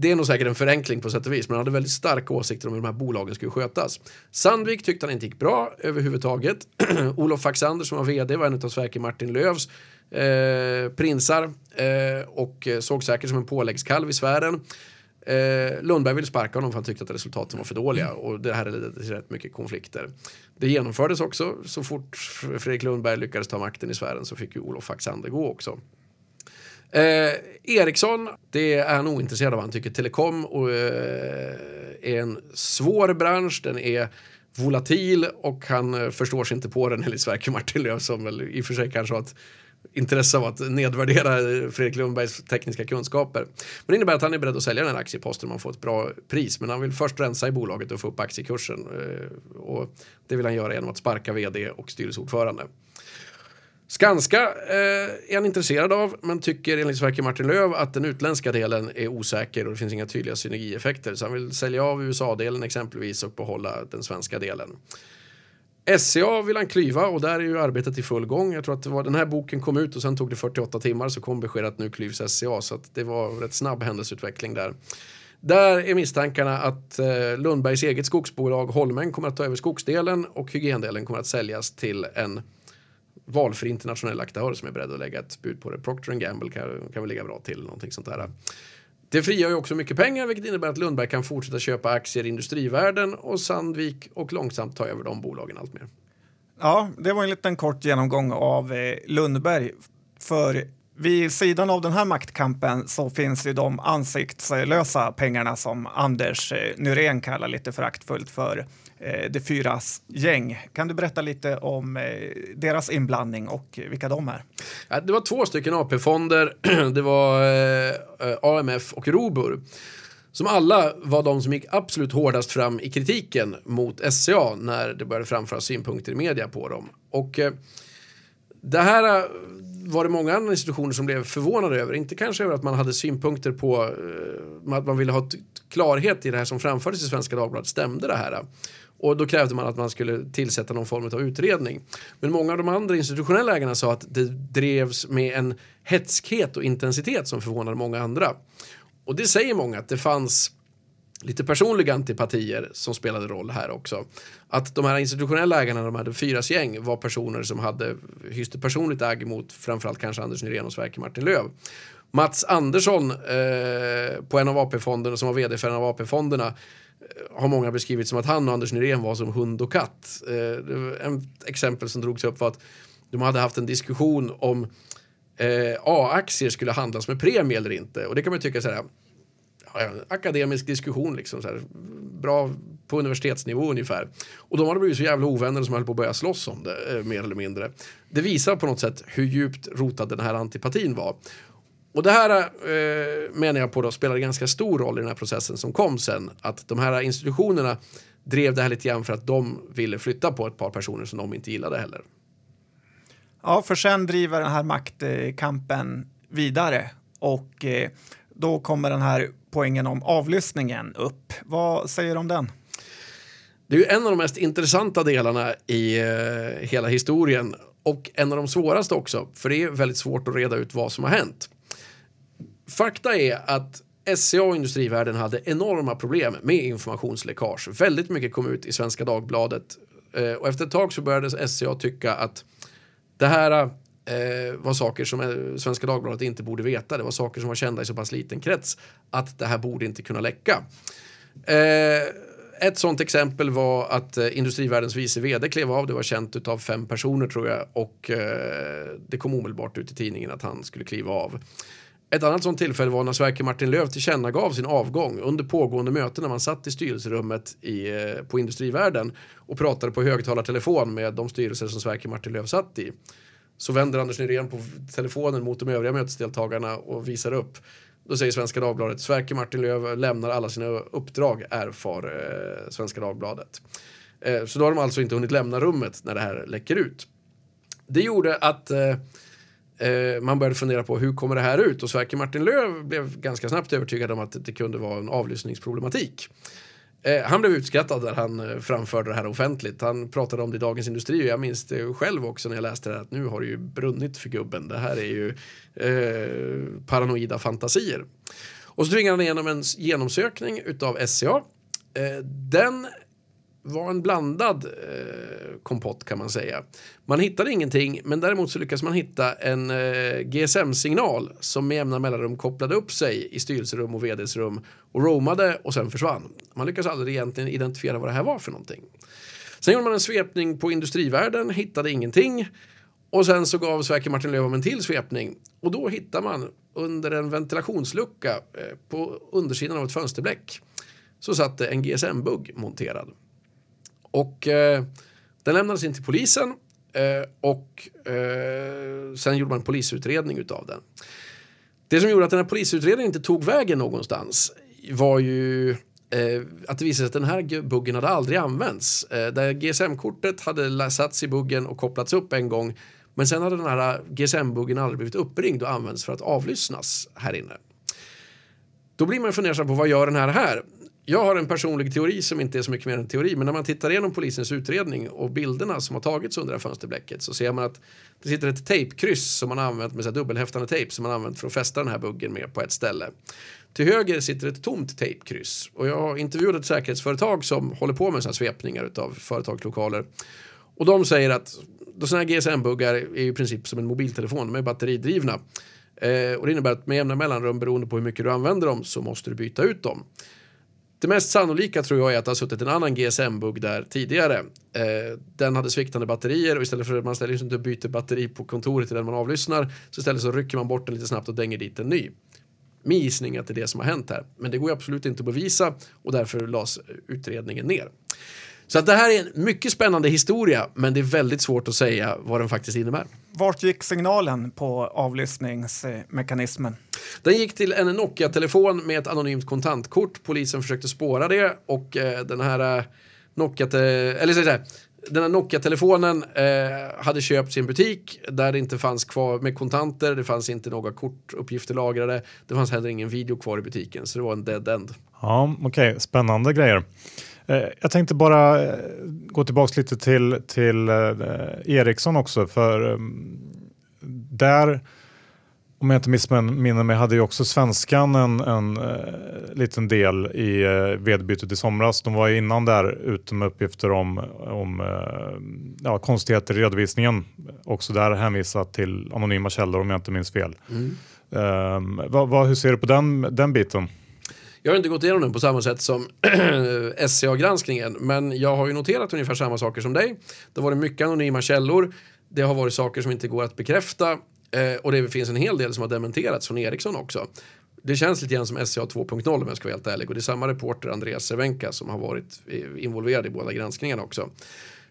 det är nog säkert en förenkling på sätt och vis men han hade väldigt starka åsikter om hur de här bolagen skulle skötas. Sandvik tyckte han inte gick bra överhuvudtaget. Olof Faxander som var vd var en av Sverker Martin-Löfs eh, prinsar eh, och eh, såg säkert som en påläggskalv i sfären. Eh, Lundberg ville sparka honom för han tyckte att resultaten var för dåliga och det här ledde till rätt mycket konflikter. Det genomfördes också. Så fort Fredrik Lundberg lyckades ta makten i sfären så fick ju Olof Faxander gå också. Eh, Ericsson, det är han ointresserad av. Han tycker telekom och, eh, är en svår bransch. Den är volatil och han eh, förstår sig inte på den enligt Sverker Martin Löf som väl i och för sig kanske har ett intresse av att nedvärdera Fredrik Lundbergs tekniska kunskaper. Men det innebär att han är beredd att sälja den här aktieposten om han får ett bra pris. Men han vill först rensa i bolaget och få upp aktiekursen. Eh, och det vill han göra genom att sparka vd och styrelseordförande. Skanska eh, är han intresserad av men tycker enligt Sverker Martin Löv att den utländska delen är osäker och det finns inga tydliga synergieffekter. Så han vill sälja av USA-delen exempelvis och behålla den svenska delen. SCA vill han klyva och där är ju arbetet i full gång. Jag tror att det var, den här boken kom ut och sen tog det 48 timmar så kom beskedet att nu klyvs SCA så att det var rätt snabb händelseutveckling där. Där är misstankarna att eh, Lundbergs eget skogsbolag Holmen kommer att ta över skogsdelen och hygiendelen kommer att säljas till en valfri internationell aktör som är beredd att lägga ett bud på det. Procter Gamble kan, kan väl ligga bra till, någonting sånt där. Det frigör ju också mycket pengar vilket innebär att Lundberg kan fortsätta köpa aktier i industrivärden och Sandvik och långsamt ta över de bolagen allt mer. Ja, det var en liten kort genomgång av eh, Lundberg. För vid sidan av den här maktkampen så finns ju de ansiktslösa pengarna som Anders eh, Nyrén kallar lite föraktfullt för eh, de fyras gäng. Kan du berätta lite om eh, deras inblandning och vilka de är? Ja, det var två stycken AP-fonder. Det var eh, AMF och Robur. Som alla var de som gick absolut hårdast fram i kritiken mot SCA när det började framföras synpunkter i media på dem. Och eh, det här eh, var det många andra institutioner som blev förvånade över. Inte kanske över att man hade synpunkter på eh, att man ville ha klarhet i det här som framfördes i Svenska Dagbladet. Stämde det här? Och då krävde man att man skulle tillsätta någon form av utredning. Men många av de andra institutionella ägarna sa att det drevs med en hetskhet och intensitet som förvånade många andra. Och det säger många att det fanns lite personliga antipatier som spelade roll här också. Att de här institutionella ägarna, de hade fyras gäng, var personer som hade hyste personligt agg mot framförallt kanske Anders Nyrén och Sverker Martin Löv. Mats Andersson eh, på en av AP-fonderna som var vd för en av AP-fonderna Eh, har många beskrivit som att han och Anders Nyrén var som hund och katt. Eh, ett exempel som drogs upp var att de hade haft en diskussion om eh, A-aktier skulle handlas med premie eller inte. Och det kan man tycka så här, akademisk diskussion liksom. Så här, bra på universitetsnivå ungefär. Och de hade blivit så jävla ovänner som höll på att börja slåss om det, eh, mer eller mindre. Det visar på något sätt hur djupt rotad den här antipatin var. Och det här eh, menar jag på då spelade ganska stor roll i den här processen som kom sen. Att de här institutionerna drev det här lite grann för att de ville flytta på ett par personer som de inte gillade heller. Ja, för sen driver den här maktkampen vidare och eh, då kommer den här poängen om avlyssningen upp. Vad säger du om den? Det är ju en av de mest intressanta delarna i eh, hela historien och en av de svåraste också, för det är väldigt svårt att reda ut vad som har hänt. Fakta är att SCA och Industrivärden hade enorma problem med informationsläckage. Väldigt mycket kom ut i Svenska Dagbladet eh, och efter ett tag så började SCA tycka att det här eh, var saker som eh, Svenska Dagbladet inte borde veta. Det var saker som var kända i så pass liten krets att det här borde inte kunna läcka. Eh, ett sånt exempel var att eh, Industrivärldens vice vd klev av. Det var känt av fem personer tror jag och eh, det kom omedelbart ut i tidningen att han skulle kliva av. Ett annat sånt tillfälle var när Sverker Martin-Löf tillkännagav sin avgång under pågående möte när man satt i styrelserummet i, eh, på Industrivärden och pratade på högtalartelefon med de styrelser som Sverker Martin-Löf satt i. Så vänder Anders Nyrén på telefonen mot de övriga mötesdeltagarna och visar upp. Då säger Svenska Dagbladet, Sverker Martin-Löf lämnar alla sina uppdrag, erfar eh, Svenska Dagbladet. Eh, så då har de alltså inte hunnit lämna rummet när det här läcker ut. Det gjorde att eh, eh man började fundera på hur kommer det här ut och Sverker Martin Löv blev ganska snabbt övertygad om att det kunde vara en avlyssningsproblematik. Eh, han blev utskrattad när han eh, framförde det här offentligt. Han pratade om det i Dagens Industri och jag minns det själv också när jag läste det här att nu har det ju brunnit för gubben. Det här är ju eh, paranoida fantasier. Och så tvingade han igenom en genomsökning utav SCA. Eh, den var en blandad eh, kompott kan man säga. Man hittade ingenting, men däremot så lyckades man hitta en eh, GSM-signal som med jämna mellanrum kopplade upp sig i styrelserum och vd-rum och roamade och sen försvann. Man lyckades aldrig egentligen identifiera vad det här var för någonting. Sen gjorde man en svepning på industrivärlden, hittade ingenting och sen så gav Sverker Martin Löf en till svepning och då hittar man under en ventilationslucka eh, på undersidan av ett fönsterbläck så satt det en GSM-bugg monterad. Och eh, den lämnades in till polisen eh, och eh, sen gjorde man en polisutredning utav den. Det som gjorde att den här polisutredningen inte tog vägen någonstans var ju eh, att det visade sig att den här buggen hade aldrig använts. Eh, där GSM-kortet hade satts i buggen och kopplats upp en gång men sen hade den här eh, GSM-buggen aldrig blivit uppringd och använts för att avlyssnas här inne. Då blir man fundersam på vad gör den här här? Jag har en personlig teori som inte är så mycket mer än teori, men när man tittar igenom polisens utredning och bilderna som har tagits under det här fönsterblecket så ser man att det sitter ett tejpkryss som man har använt med så dubbelhäftande tejp som man har använt för att fästa den här buggen med på ett ställe. Till höger sitter ett tomt tejpkryss. Och jag har intervjuat ett säkerhetsföretag som håller på med sådana svepningar av företagslokaler. Och de säger att sådana här GSM-buggar är i princip som en mobiltelefon, de är batteridrivna. Eh, och det innebär att med jämna mellanrum, beroende på hur mycket du använder dem, så måste du byta ut dem. Det mest sannolika tror jag är att det har suttit en annan GSM-bugg där tidigare. Eh, den hade sviktande batterier och istället för att man ställer sig inte och byter batteri på kontoret till den man avlyssnar så istället så rycker man bort den lite snabbt och dänger dit en ny. Min gissning är att det är det som har hänt här. Men det går absolut inte att bevisa och därför lades utredningen ner. Så att det här är en mycket spännande historia men det är väldigt svårt att säga vad den faktiskt innebär. Vart gick signalen på avlyssningsmekanismen? Den gick till en Nokia-telefon med ett anonymt kontantkort. Polisen försökte spåra det och eh, den här eh, Nokia, eller så här, den här Nokia-telefonen eh, hade köpt sin butik där det inte fanns kvar med kontanter, det fanns inte några kortuppgifter lagrade, det fanns heller ingen video kvar i butiken, så det var en dead end. Ja, okej, okay. spännande grejer. Eh, jag tänkte bara eh, gå tillbaka lite till, till eh, Ericsson också, för ehm, där om jag inte missminner mig hade ju också svenskan en, en uh, liten del i uh, vedbytet i somras. De var innan där ute med uppgifter om, om uh, ja, konstigheter i redovisningen. Också där hänvisat till anonyma källor om jag inte minns fel. Mm. Uh, vad, vad, hur ser du på den, den biten? Jag har inte gått igenom den på samma sätt som SCA-granskningen, men jag har ju noterat ungefär samma saker som dig. Det har varit mycket anonyma källor. Det har varit saker som inte går att bekräfta Eh, och det finns en hel del som har dementerats från Ericsson också. Det känns lite grann som SCA 2.0 om jag ska vara helt ärlig. Och det är samma reporter, Andreas Cervenka, som har varit involverad i båda granskningarna också.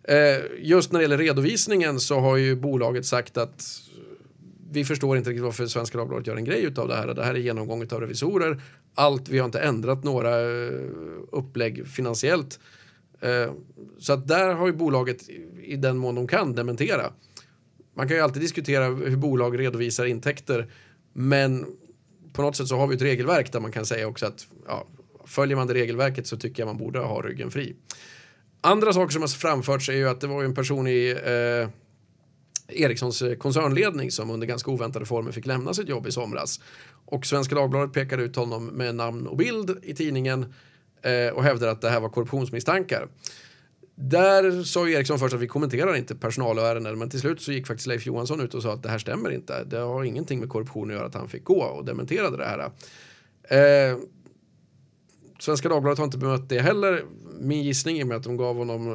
Eh, just när det gäller redovisningen så har ju bolaget sagt att vi förstår inte riktigt varför Svenska Dagbladet gör en grej av det här. Det här är genomgånget av revisorer. Allt, vi har inte ändrat några eh, upplägg finansiellt. Eh, så att där har ju bolaget i den mån de kan dementera. Man kan ju alltid diskutera hur bolag redovisar intäkter, men på något sätt så har vi ett regelverk där man kan säga också att ja, följer man det regelverket så tycker jag man borde ha ryggen fri. Andra saker som har framförts är ju att det var en person i eh, Ericssons eh, koncernledning som under ganska oväntade former fick lämna sitt jobb i somras. Och Svenska Dagbladet pekade ut honom med namn och bild i tidningen eh, och hävdade att det här var korruptionsmisstankar. Där sa ju Eriksson först att vi kommenterar inte personalärenden men till slut så gick faktiskt Leif Johansson ut och sa att det här stämmer inte. Det har ingenting med korruption att göra att han fick gå och dementerade det här. Eh, Svenska Dagbladet har inte bemött det heller. Min gissning är med att de gav honom,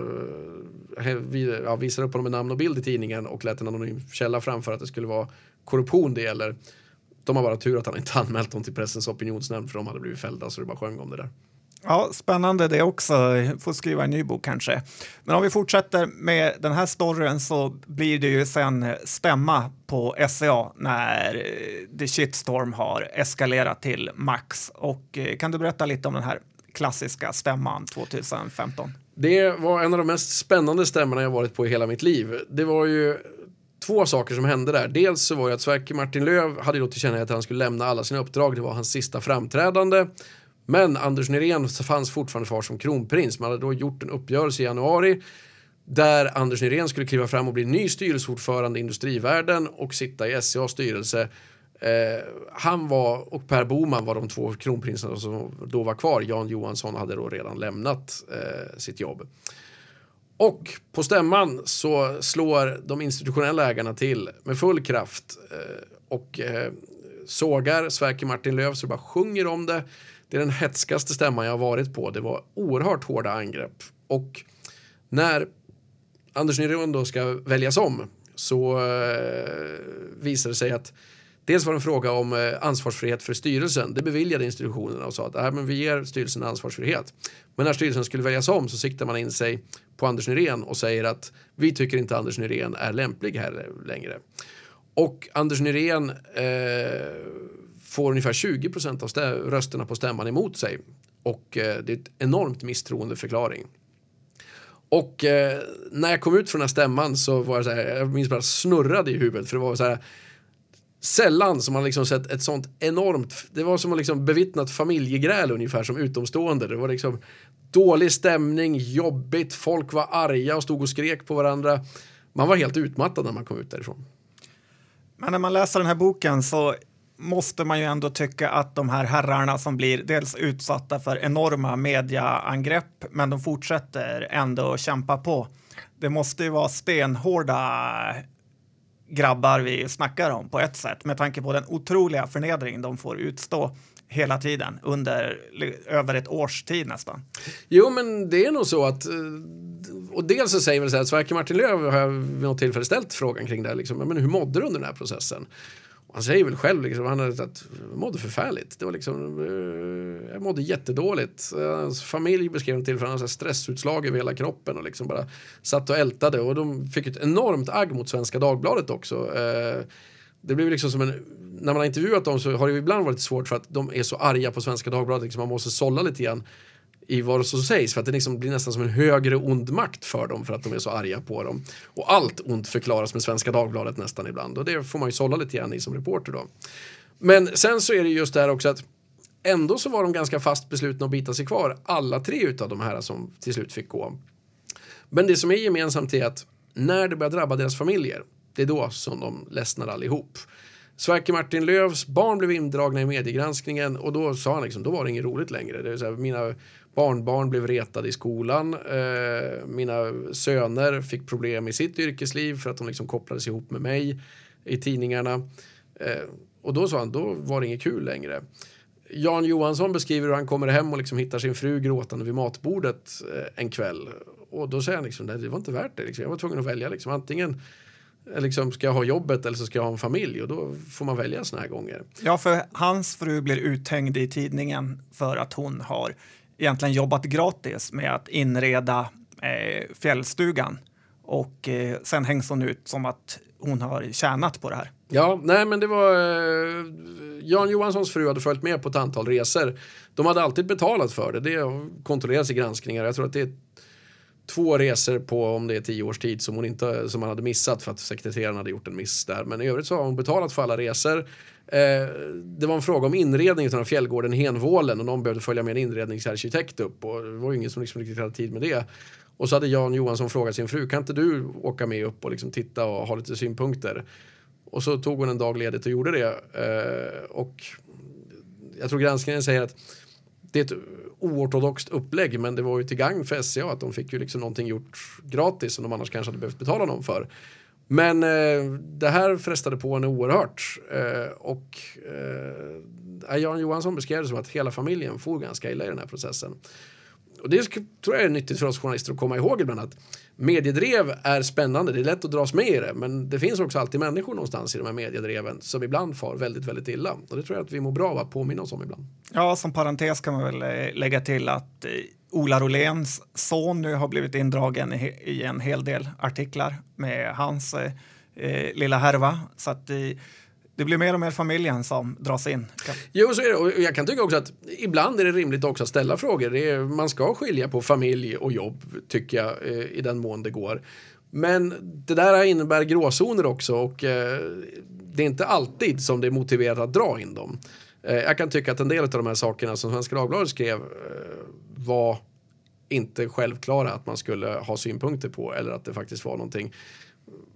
eh, ja, visade upp honom med namn och bild i tidningen och lät en anonym källa framföra att det skulle vara korruption det gäller. De har bara tur att han inte anmält dem till pressens opinionsnämnd för de hade blivit fällda så det bara sjöng om det där. Ja, spännande det också. Får skriva en ny bok kanske. Men om vi fortsätter med den här storyn så blir det ju sen stämma på SCA när eh, The Shitstorm har eskalerat till max. Och eh, kan du berätta lite om den här klassiska stämman 2015? Det var en av de mest spännande stämmorna jag varit på i hela mitt liv. Det var ju två saker som hände där. Dels så var det att Sverker Martin Löv hade då tillkännagett att han skulle lämna alla sina uppdrag. Det var hans sista framträdande. Men Anders Nyrén fanns fortfarande kvar som kronprins. Man hade då gjort en uppgörelse i januari där Anders Nyrén skulle kliva fram och bli ny styrelseordförande i Industrivärden och sitta i SCAs styrelse. Eh, han var, och Per Boman var de två kronprinsarna som då var kvar. Jan Johansson hade då redan lämnat eh, sitt jobb. Och på stämman så slår de institutionella ägarna till med full kraft eh, och eh, sågar Sverker Martin-Löf så det bara sjunger om det. Det är den hetskaste stämman jag har varit på. Det var oerhört hårda angrepp. Och när Anders Nyrén då ska väljas om så eh, visar det sig att dels var det en fråga om eh, ansvarsfrihet för styrelsen. Det beviljade institutionerna och sa att äh, men vi ger styrelsen ansvarsfrihet. Men när styrelsen skulle väljas om så siktar man in sig på Anders Nyrén och säger att vi tycker inte Anders Nyrén är lämplig här längre. Och Anders Nyrén eh, får ungefär 20 procent av rösterna på stämman emot sig. Och eh, det är ett enormt misstroendeförklaring. Och eh, när jag kom ut från den här stämman så var det så här, jag minns bara snurrade i huvudet för det var så här sällan som man liksom sett ett sånt enormt, det var som att liksom bevittnat familjegräl ungefär som utomstående. Det var liksom dålig stämning, jobbigt, folk var arga och stod och skrek på varandra. Man var helt utmattad när man kom ut därifrån. Men när man läser den här boken så måste man ju ändå tycka att de här herrarna som blir dels utsatta för enorma mediaangrepp, men de fortsätter ändå kämpa på. Det måste ju vara stenhårda grabbar vi snackar om på ett sätt med tanke på den otroliga förnedring de får utstå hela tiden under över ett års tid nästan. Jo, men det är nog så att eh, och dels så säger väl så här, Sverker Martin Löf har jag vid något tillfälle ställt frågan kring det liksom, men hur mådde du under den här processen? Han säger väl själv liksom, han hade att jag mådde förfärligt. Det var liksom, uh, jag mådde jättedåligt. Hans familj beskrev det till för han hade stressutslag över hela kroppen och liksom bara satt och ältade och de fick ett enormt agg mot Svenska Dagbladet också. Uh, det blev liksom som en, när man har intervjuat dem så har det ibland varit svårt för att de är så arga på Svenska Dagbladet, liksom man måste sålla lite grann i vad som sägs för att det liksom blir nästan som en högre ond makt för dem för att de är så arga på dem. Och allt ont förklaras med Svenska Dagbladet nästan ibland och det får man ju sålla lite grann i som reporter då. Men sen så är det just där också att ändå så var de ganska fast beslutna att bita sig kvar, alla tre utav de här som till slut fick gå. Men det som är gemensamt är att när det börjar drabba deras familjer, det är då som de ledsnar allihop. Sverker Martin Lövs barn blev indragna i mediegranskningen och då sa han liksom, då var det inget roligt längre. Det vill säga, mina barnbarn blev retade i skolan. Eh, mina söner fick problem i sitt yrkesliv för att de liksom kopplades ihop med mig i tidningarna. Eh, och då sa han, då var det inget kul längre. Jan Johansson beskriver hur han kommer hem och liksom hittar sin fru gråtande vid matbordet eh, en kväll. Och då säger han liksom, det var inte värt det. Liksom. Jag var tvungen att välja. Liksom. Antingen eh, liksom, ska jag ha jobbet eller så ska jag ha en familj och då får man välja såna här gånger. Ja, för hans fru blir uthängd i tidningen för att hon har egentligen jobbat gratis med att inreda eh, fjällstugan och eh, sen hängs hon ut som att hon har tjänat på det här. Ja, nej men det var eh, Jan Johanssons fru hade följt med på ett antal resor. De hade alltid betalat för det. Det kontrolleras i granskningar. Jag tror att det är två resor på om det är tio års tid som hon inte som han hade missat för att sekreteraren hade gjort en miss där. Men i övrigt så har hon betalat för alla resor. Eh, det var en fråga om inredning av fjällgården Henvålen och någon behövde följa med en inredningsarkitekt upp och det var ju ingen som liksom riktigt hade tid med det. Och så hade Jan Johansson frågat sin fru, kan inte du åka med upp och liksom titta och ha lite synpunkter? Och så tog hon en dag ledigt och gjorde det. Eh, och jag tror granskningen säger att det är ett oortodoxt upplägg men det var ju till gagn för SCA att de fick ju liksom någonting gjort gratis som de annars kanske hade behövt betala någon för. Men eh, det här frestade på henne oerhört eh, och eh, Jan Johansson beskrev det som att hela familjen får ganska illa i den här processen. Och det tror jag är nyttigt för oss journalister att komma ihåg ibland att mediedrev är spännande, det är lätt att dras med i det men det finns också alltid människor någonstans i de här mediedreven som ibland far väldigt, väldigt illa och det tror jag att vi mår bra av att påminna oss om ibland. Ja, som parentes kan man väl eh, lägga till att eh, Ola Roléns son nu har blivit indragen i en hel del artiklar med hans eh, lilla härva. Så att eh, det blir mer och mer familjen som dras in. Jo, så är det. Och jag kan tycka också att ibland är det rimligt också att ställa frågor. Är, man ska skilja på familj och jobb, tycker jag, eh, i den mån det går. Men det där innebär gråzoner också och eh, det är inte alltid som det är motiverat att dra in dem. Eh, jag kan tycka att en del av de här sakerna som Svenska Dagbladet skrev eh, var inte självklara att man skulle ha synpunkter på eller att det faktiskt var någonting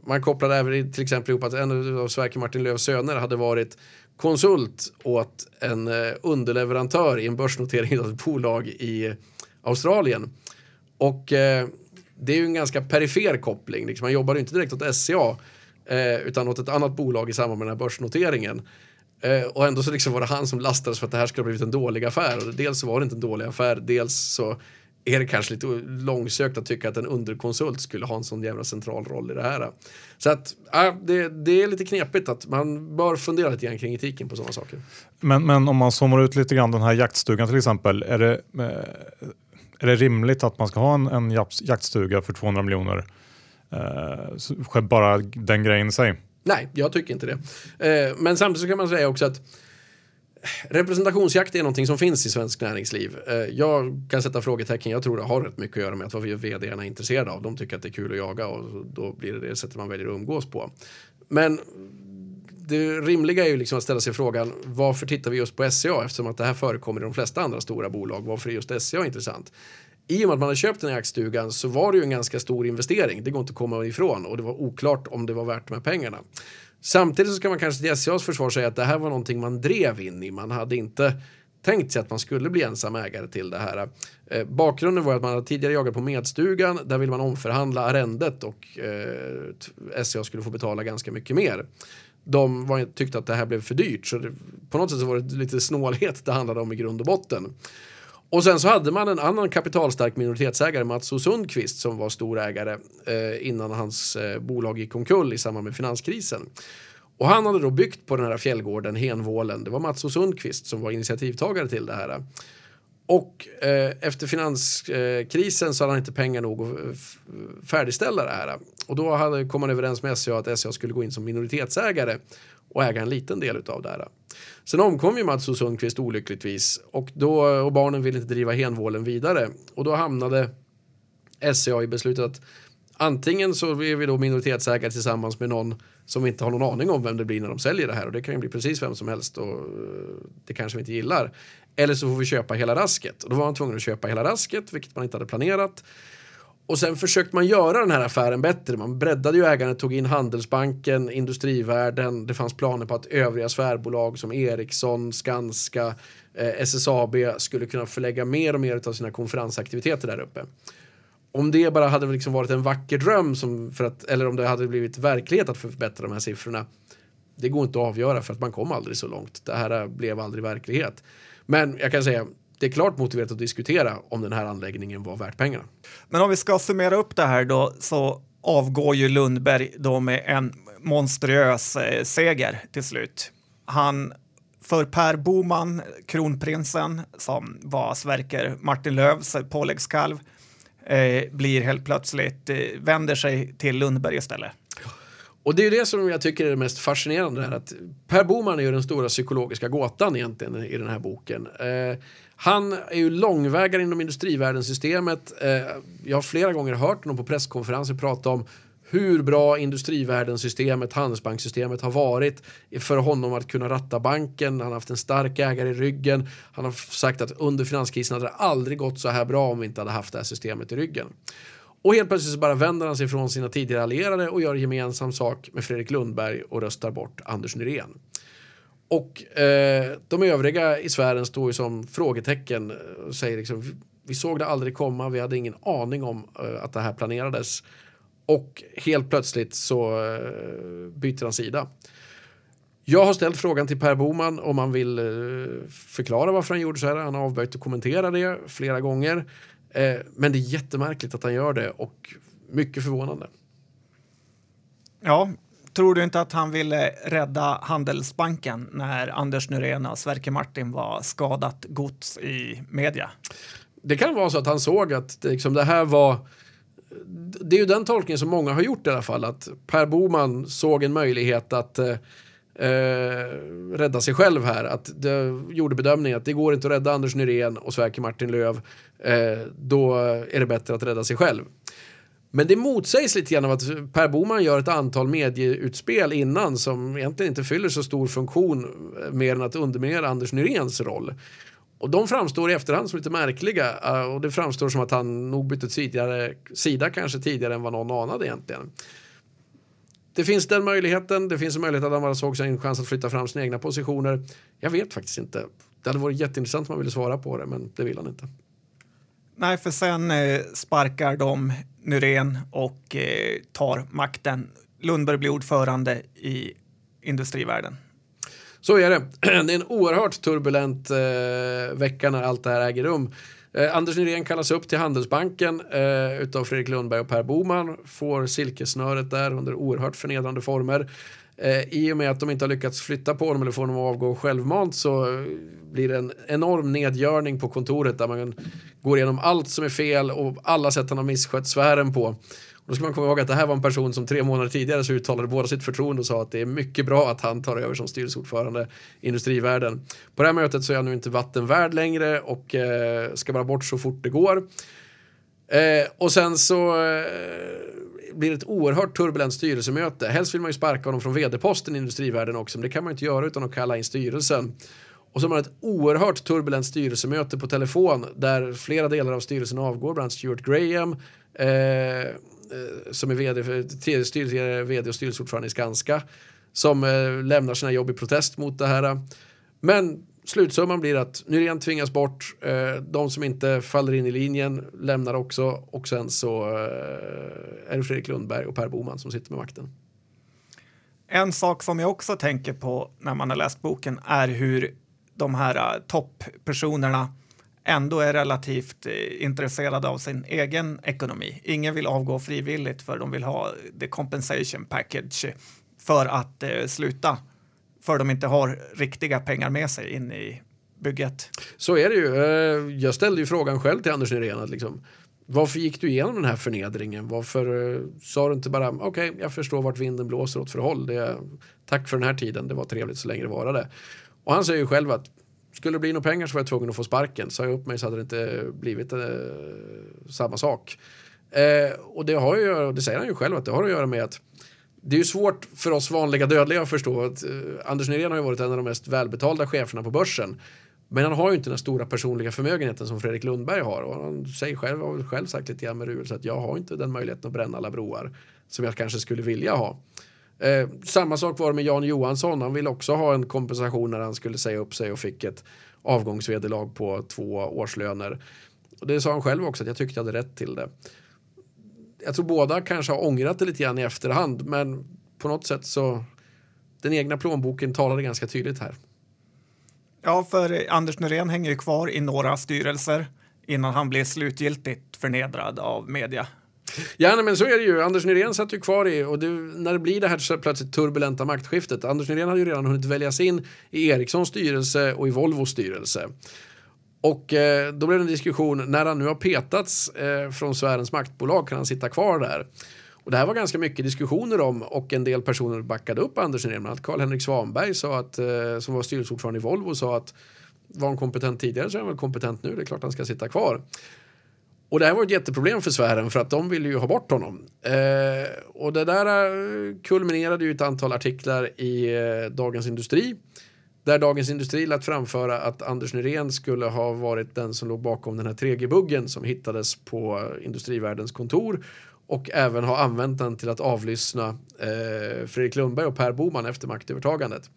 man kopplade även till exempel ihop att en av Sverker Martin-Löfs söner hade varit konsult åt en eh, underleverantör i en börsnotering av ett bolag i Australien. Och eh, det är ju en ganska perifer koppling. Liksom, man jobbar ju inte direkt åt SCA eh, utan åt ett annat bolag i samband med den här börsnoteringen. Eh, och ändå så liksom var det han som lastades för att det här skulle ha blivit en dålig affär. Och dels så var det inte en dålig affär, dels så är det kanske lite långsökt att tycka att en underkonsult skulle ha en sån jävla central roll i det här. Så att äh, det, det är lite knepigt att man bör fundera lite grann kring etiken på sådana saker. Men, men om man zoomar ut lite grann den här jaktstugan till exempel. Är det, eh, är det rimligt att man ska ha en, en jaktstuga för 200 miljoner? Eh, bara den grejen i sig? Nej, jag tycker inte det. Eh, men samtidigt så kan man säga också att representationsjakt är någonting som finns i svensk näringsliv. Eh, jag kan sätta frågetecken. Jag tror det har rätt mycket att göra med att vad vd är intresserade av. De tycker att det är kul att jaga och då blir det det sättet man väljer att umgås på. Men det rimliga är ju liksom att ställa sig frågan varför tittar vi just på SCA eftersom att det här förekommer i de flesta andra stora bolag. Varför är just SCA intressant? I och med att man har köpt den här jaktstugan så var det ju en ganska stor investering. Det går inte att komma ifrån och det var oklart om det var värt de här pengarna. Samtidigt så ska man kanske till SCAs försvar säga att det här var någonting man drev in i. Man hade inte tänkt sig att man skulle bli ensam ägare till det här. Eh, bakgrunden var att man hade tidigare jagat på Medstugan. Där ville man omförhandla arrendet och eh, SCA skulle få betala ganska mycket mer. De var, tyckte att det här blev för dyrt så det, på något sätt så var det lite snålhet det handlade om i grund och botten. Och sen så hade man en annan kapitalstark minoritetsägare, Mats O Sundqvist, som var stor ägare eh, innan hans eh, bolag gick omkull i samband med finanskrisen. Och han hade då byggt på den här fjällgården, Henvålen. Det var Mats O Sundqvist som var initiativtagare till det här. Och eh, efter finanskrisen så hade han inte pengar nog att eh, färdigställa det här. Och då hade, kom man överens med SCA att SCA skulle gå in som minoritetsägare och äga en liten del av det här. Sen omkom ju Mats och Sundqvist olyckligtvis och, då, och barnen ville inte driva Henvålen vidare. Och då hamnade SCA i beslutet att antingen så är vi då minoritetsägare tillsammans med någon som vi inte har någon aning om vem det blir när de säljer det här och det kan ju bli precis vem som helst och eh, det kanske vi inte gillar. Eller så får vi köpa hela rasket och då var man tvungen att köpa hela rasket vilket man inte hade planerat. Och sen försökte man göra den här affären bättre. Man breddade ju ägandet, tog in Handelsbanken, Industrivärden. Det fanns planer på att övriga svärbolag som Ericsson, Skanska, eh, SSAB skulle kunna förlägga mer och mer av sina konferensaktiviteter där uppe. Om det bara hade liksom varit en vacker dröm som för att, eller om det hade blivit verklighet att förbättra de här siffrorna. Det går inte att avgöra för att man kom aldrig så långt. Det här blev aldrig verklighet. Men jag kan säga, det är klart motiverat att diskutera om den här anläggningen var värt pengarna. Men om vi ska summera upp det här då så avgår ju Lundberg då med en monstruös eh, seger till slut. Han för Per Boman, kronprinsen, som var Sverker Martin Lövs påläggskalv, eh, blir helt plötsligt, eh, vänder sig till Lundberg istället. Och det är det som jag tycker är det mest fascinerande här, att Per Boman är ju den stora psykologiska gåtan egentligen i den här boken. Eh, han är ju långvägare inom industrivärdensystemet. Eh, jag har flera gånger hört honom på presskonferenser prata om hur bra industrivärdensystemet, handelsbanksystemet har varit för honom att kunna ratta banken. Han har haft en stark ägare i ryggen. Han har sagt att under finanskrisen hade det aldrig gått så här bra om vi inte hade haft det här systemet i ryggen. Och helt plötsligt så bara vänder han sig från sina tidigare allierade och gör gemensam sak med Fredrik Lundberg och röstar bort Anders Nyrén. Och eh, de övriga i sfären står ju som frågetecken eh, och säger liksom vi såg det aldrig komma, vi hade ingen aning om eh, att det här planerades. Och helt plötsligt så eh, byter han sida. Jag har ställt frågan till Per Boman om han vill eh, förklara varför han gjorde så här. Han har avböjt att kommentera det flera gånger. Eh, men det är jättemärkligt att han gör det och mycket förvånande. Ja, tror du inte att han ville rädda Handelsbanken när Anders Nyrén och Sverker Martin var skadat gods i media? Det kan vara så att han såg att det, liksom, det här var det är ju den tolkningen som många har gjort i alla fall att Per Boman såg en möjlighet att eh, eh, rädda sig själv här. Att det gjorde bedömningen att det går inte att rädda Anders Nyrén och Sverker Martin Löv. Eh, då är det bättre att rädda sig själv. Men det motsägs lite grann av att Per Boman gör ett antal medieutspel innan som egentligen inte fyller så stor funktion eh, mer än att underminera Anders Nyréns roll. Och de framstår i efterhand som lite märkliga eh, och det framstår som att han nog bytte tidigare, sida kanske tidigare än vad någon anade egentligen. Det finns den möjligheten. Det finns en möjlighet att han bara såg sig en chans att flytta fram sina egna positioner. Jag vet faktiskt inte. Det hade varit jätteintressant om han ville svara på det, men det vill han inte. Nej, för sen eh, sparkar de Nyrén och eh, tar makten. Lundberg blir ordförande i industrivärlden. Så är det. Det är en oerhört turbulent eh, vecka när allt det här äger rum. Eh, Anders Nyrén kallas upp till Handelsbanken eh, utav Fredrik Lundberg och Per Boman. Får silkesnöret där under oerhört förnedrande former. Eh, I och med att de inte har lyckats flytta på honom eller få honom att avgå självmant så blir det en enorm nedgörning på kontoret där man går igenom allt som är fel och alla sätt han har misskött sfären på. Och då ska man komma ihåg att det här var en person som tre månader tidigare så uttalade båda sitt förtroende och sa att det är mycket bra att han tar över som styrelseordförande i Industrivärden. På det här mötet så är han nu inte vattenvärd längre och eh, ska bara bort så fort det går. Eh, och sen så eh, blir ett oerhört turbulent styrelsemöte. Helst vill man ju sparka honom från vd-posten i industrivärlden också, men det kan man inte göra utan att kalla in styrelsen. Och så har man ett oerhört turbulent styrelsemöte på telefon där flera delar av styrelsen avgår, bland annat Stuart Graham, eh, eh som är vd, för, styrelse, vd och styrelseordförande i Skanska som eh, lämnar sina jobb i protest mot det här. Men slutsumman blir att Nyrén tvingas bort, eh, de som inte faller in i linjen lämnar också och sen så eh, är det Fredrik Lundberg och Per Boman som sitter med makten. En sak som jag också tänker på när man har läst boken är hur de här eh, topppersonerna ändå är relativt eh, intresserade av sin egen ekonomi. Ingen vill avgå frivilligt för de vill ha eh, the compensation package för att sluta för de inte har riktiga pengar med sig in i bygget. Så är det ju. Eh, jag ställde ju frågan själv till Anders Nyrén att liksom, varför gick du igenom den här förnedringen? Varför eh, sa du inte bara okej, okay, jag förstår vart vinden blåser åt för håll. Det, tack för den här tiden, det var trevligt så länge det varade. Och han säger ju själv att skulle det bli några pengar så var jag tvungen att få sparken. Sa jag upp mig så hade det inte blivit eh, samma sak. Eh, och det har ju, det säger han ju själv att det har att göra med att det är ju svårt för oss vanliga dödliga att förstå att eh, Anders Nyrén har ju varit en av de mest välbetalda cheferna på börsen. Men han har ju inte den stora personliga förmögenheten som Fredrik Lundberg har. Och han säger själv, har själv sagt lite grann med Ruel, att jag har inte den möjligheten att bränna alla broar som jag kanske skulle vilja ha. Eh, samma sak var det med Jan Johansson. Han ville också ha en kompensation när han skulle säga upp sig och fick ett avgångsvederlag på två årslöner. Och det sa han själv också att jag tyckte jag hade rätt till det. Jag tror båda kanske har ångrat det lite grann i efterhand men på något sätt så den egna plånboken talade ganska tydligt här. Ja, för Anders Nyrén hänger ju kvar i några styrelser innan han blir slutgiltigt förnedrad av media. Ja, nej, men så är det ju. Anders Nyrén satt ju kvar i och det, när det blir det här så plötsligt turbulenta maktskiftet. Anders Nyrén hade ju redan hunnit väljas in i Ericssons styrelse och i Volvos styrelse. Och eh, då blev det en diskussion, när han nu har petats eh, från sfärens maktbolag kan han sitta kvar där? Och det här var ganska mycket diskussioner om och en del personer backade upp Anders Nyrén. Bland annat Karl-Henrik Svanberg sa att, eh, som var styrelseordförande i Volvo sa att var han kompetent tidigare så är han väl kompetent nu. Det är klart han ska sitta kvar. Och det här var ett jätteproblem för sfären för att de ville ju ha bort honom. Eh, och det där eh, kulminerade ju ett antal artiklar i eh, Dagens Industri. Där Dagens Industri lät framföra att Anders Nyrén skulle ha varit den som låg bakom den här 3G-buggen som hittades på Industrivärldens kontor och även ha använt den till att avlyssna eh, Fredrik Lundberg och Per Boman efter maktövertagandet.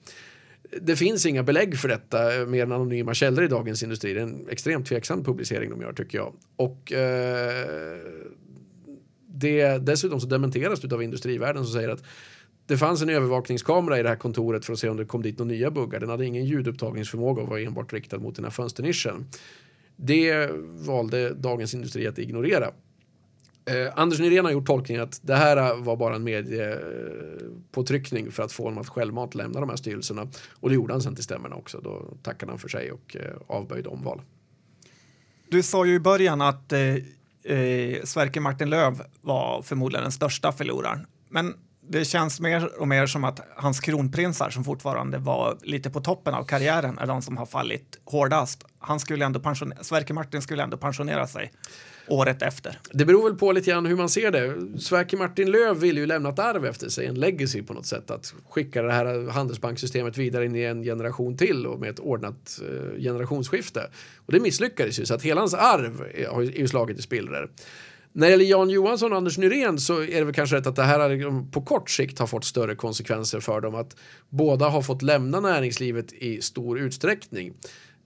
Det finns inga belägg för detta eh, mer än anonyma källor i Dagens Industri. Det är en extremt tveksam publicering de gör tycker jag. Och eh, det, dessutom så dementeras det av Industrivärlden som säger att det fanns en övervakningskamera i det här kontoret för att se om det kom dit några nya buggar. Den hade ingen ljudupptagningsförmåga och var enbart riktad mot den här fönsternischen. Det valde Dagens Industri att ignorera. Eh, Anders Nyrén har gjort tolkningen att det här var bara en mediepåtryckning för att få honom att självmant lämna de här styrelserna. Och det gjorde han sen till stämmorna också. Då tackade han för sig och eh, avböjde omval. Du sa ju i början att eh, eh, Sverker Martin Löv var förmodligen den största förloraren. Men det känns mer och mer som att hans kronprinsar som fortfarande var lite på toppen av karriären är de som har fallit hårdast. Han skulle ändå pensionera, Sverker Martin skulle ändå pensionera sig året efter. Det beror väl på lite grann hur man ser det. Sverker Martin Löv vill ju lämna ett arv efter sig, en legacy på något sätt. Att skicka det här handelsbanksystemet vidare in i en generation till och med ett ordnat eh, generationsskifte. Och det misslyckades ju så att hela hans arv är, ju slagit i spillror. När det gäller Jan Johansson och Anders Nyrén så är det väl kanske rätt att det här mm, på kort sikt har fått större konsekvenser för dem. Att båda har fått lämna näringslivet i stor utsträckning.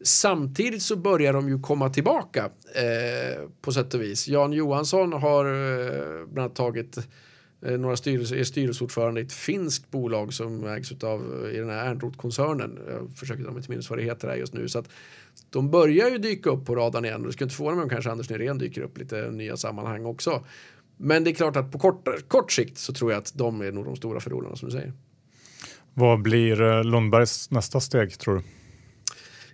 Samtidigt så börjar de ju komma tillbaka eh, på sätt och vis. Jan Johansson har eh, bland annat tagit några styrelse, är styrelseordförande i ett finskt bolag som ägs av i den här Ernroth-koncernen. Jag försöker dra mig till minnes vad det heter här just nu. Så att de börjar ju dyka upp på radarn igen och det skulle inte förvåna mig om kanske Anders Nyrén dyker upp lite nya sammanhang också. Men det är klart att på kort, kort sikt så tror jag att de är nog de stora förlorarna som du säger. Vad blir eh, Lundbergs nästa steg tror du?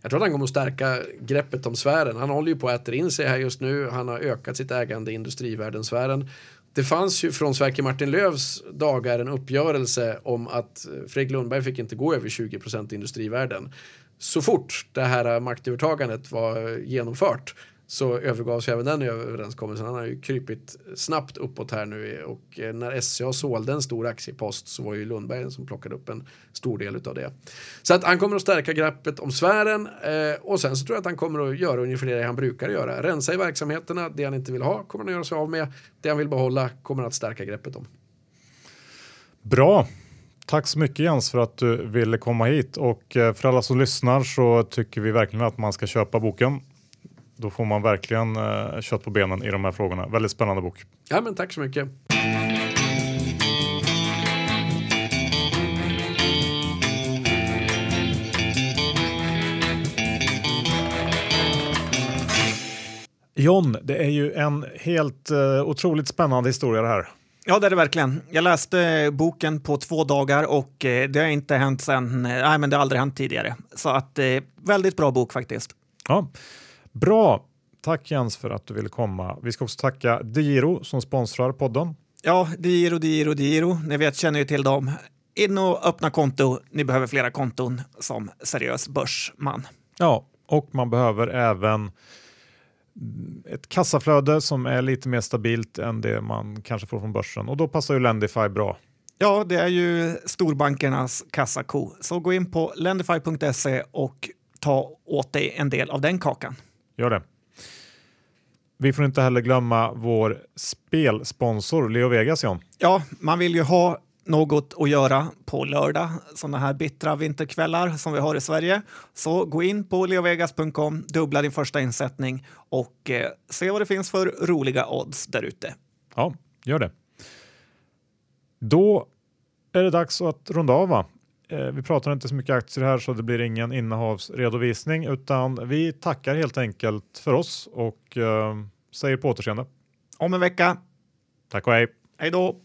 Jag tror att han kommer att stärka greppet om sfären. Han håller ju på att äta in sig här just nu. Han har ökat sitt ägande i industrivärdensfären. Det fanns ju från Sverker Martin Lövs dagar en uppgörelse om att Fredrik Lundberg fick inte gå över 20 procent i industrivärden. Så fort det här maktövertagandet var genomfört så övergavs även den överenskommelsen. Han har ju krypit snabbt uppåt här nu och eh, när SCA sålde en stor aktiepost så var ju Lundberg som plockade upp en stor del av det. Så att han kommer att stärka greppet om sfären eh, och sen så tror jag att han kommer att göra ungefär det han brukar göra. Rensa i verksamheterna, det han inte vill ha kommer han att göra sig av med. Det han vill behålla kommer han att stärka greppet om. Bra. Tack så mycket Jens för att du ville komma hit och eh, för alla som lyssnar så tycker vi verkligen att man ska köpa boken. Då får man verkligen eh, kött på benen i de här frågorna. Väldigt spännande bok. Ja, men tack så mycket. John, det är ju en helt uh, otroligt spännande historia det här. Ja, det är det verkligen. Jag läste boken på två dagar och eh, det har inte hänt sen, eh, nej men det har aldrig hänt tidigare. Så att eh, väldigt bra bok faktiskt. Ja, Bra, tack Jens för att du ville komma. Vi ska också tacka Digiro som sponsrar podden. Ja, Digiro, Digiro, Digiro. Ni vet, känner ju till dem. In och öppna konto. Ni behöver flera konton som seriös börsman. Ja, och man behöver även ett kassaflöde som är lite mer stabilt än det man kanske får från börsen och då passar ju Lendify bra. Ja, det är ju storbankernas kassako. Så gå in på lendify.se och ta åt dig en del av den kakan. Gör det. Vi får inte heller glömma vår spelsponsor Leo Vegas, John. Ja, man vill ju ha något att göra på lördag, sådana här bittra vinterkvällar som vi har i Sverige. Så gå in på leovegas.com, dubbla din första insättning och eh, se vad det finns för roliga odds där ute. Ja, gör det. Då är det dags att runda av. Va? Eh, vi pratar inte så mycket aktier här så det blir ingen innehavsredovisning utan vi tackar helt enkelt för oss och eh, säger på återseende. Om en vecka. Tack och hej. Hej då!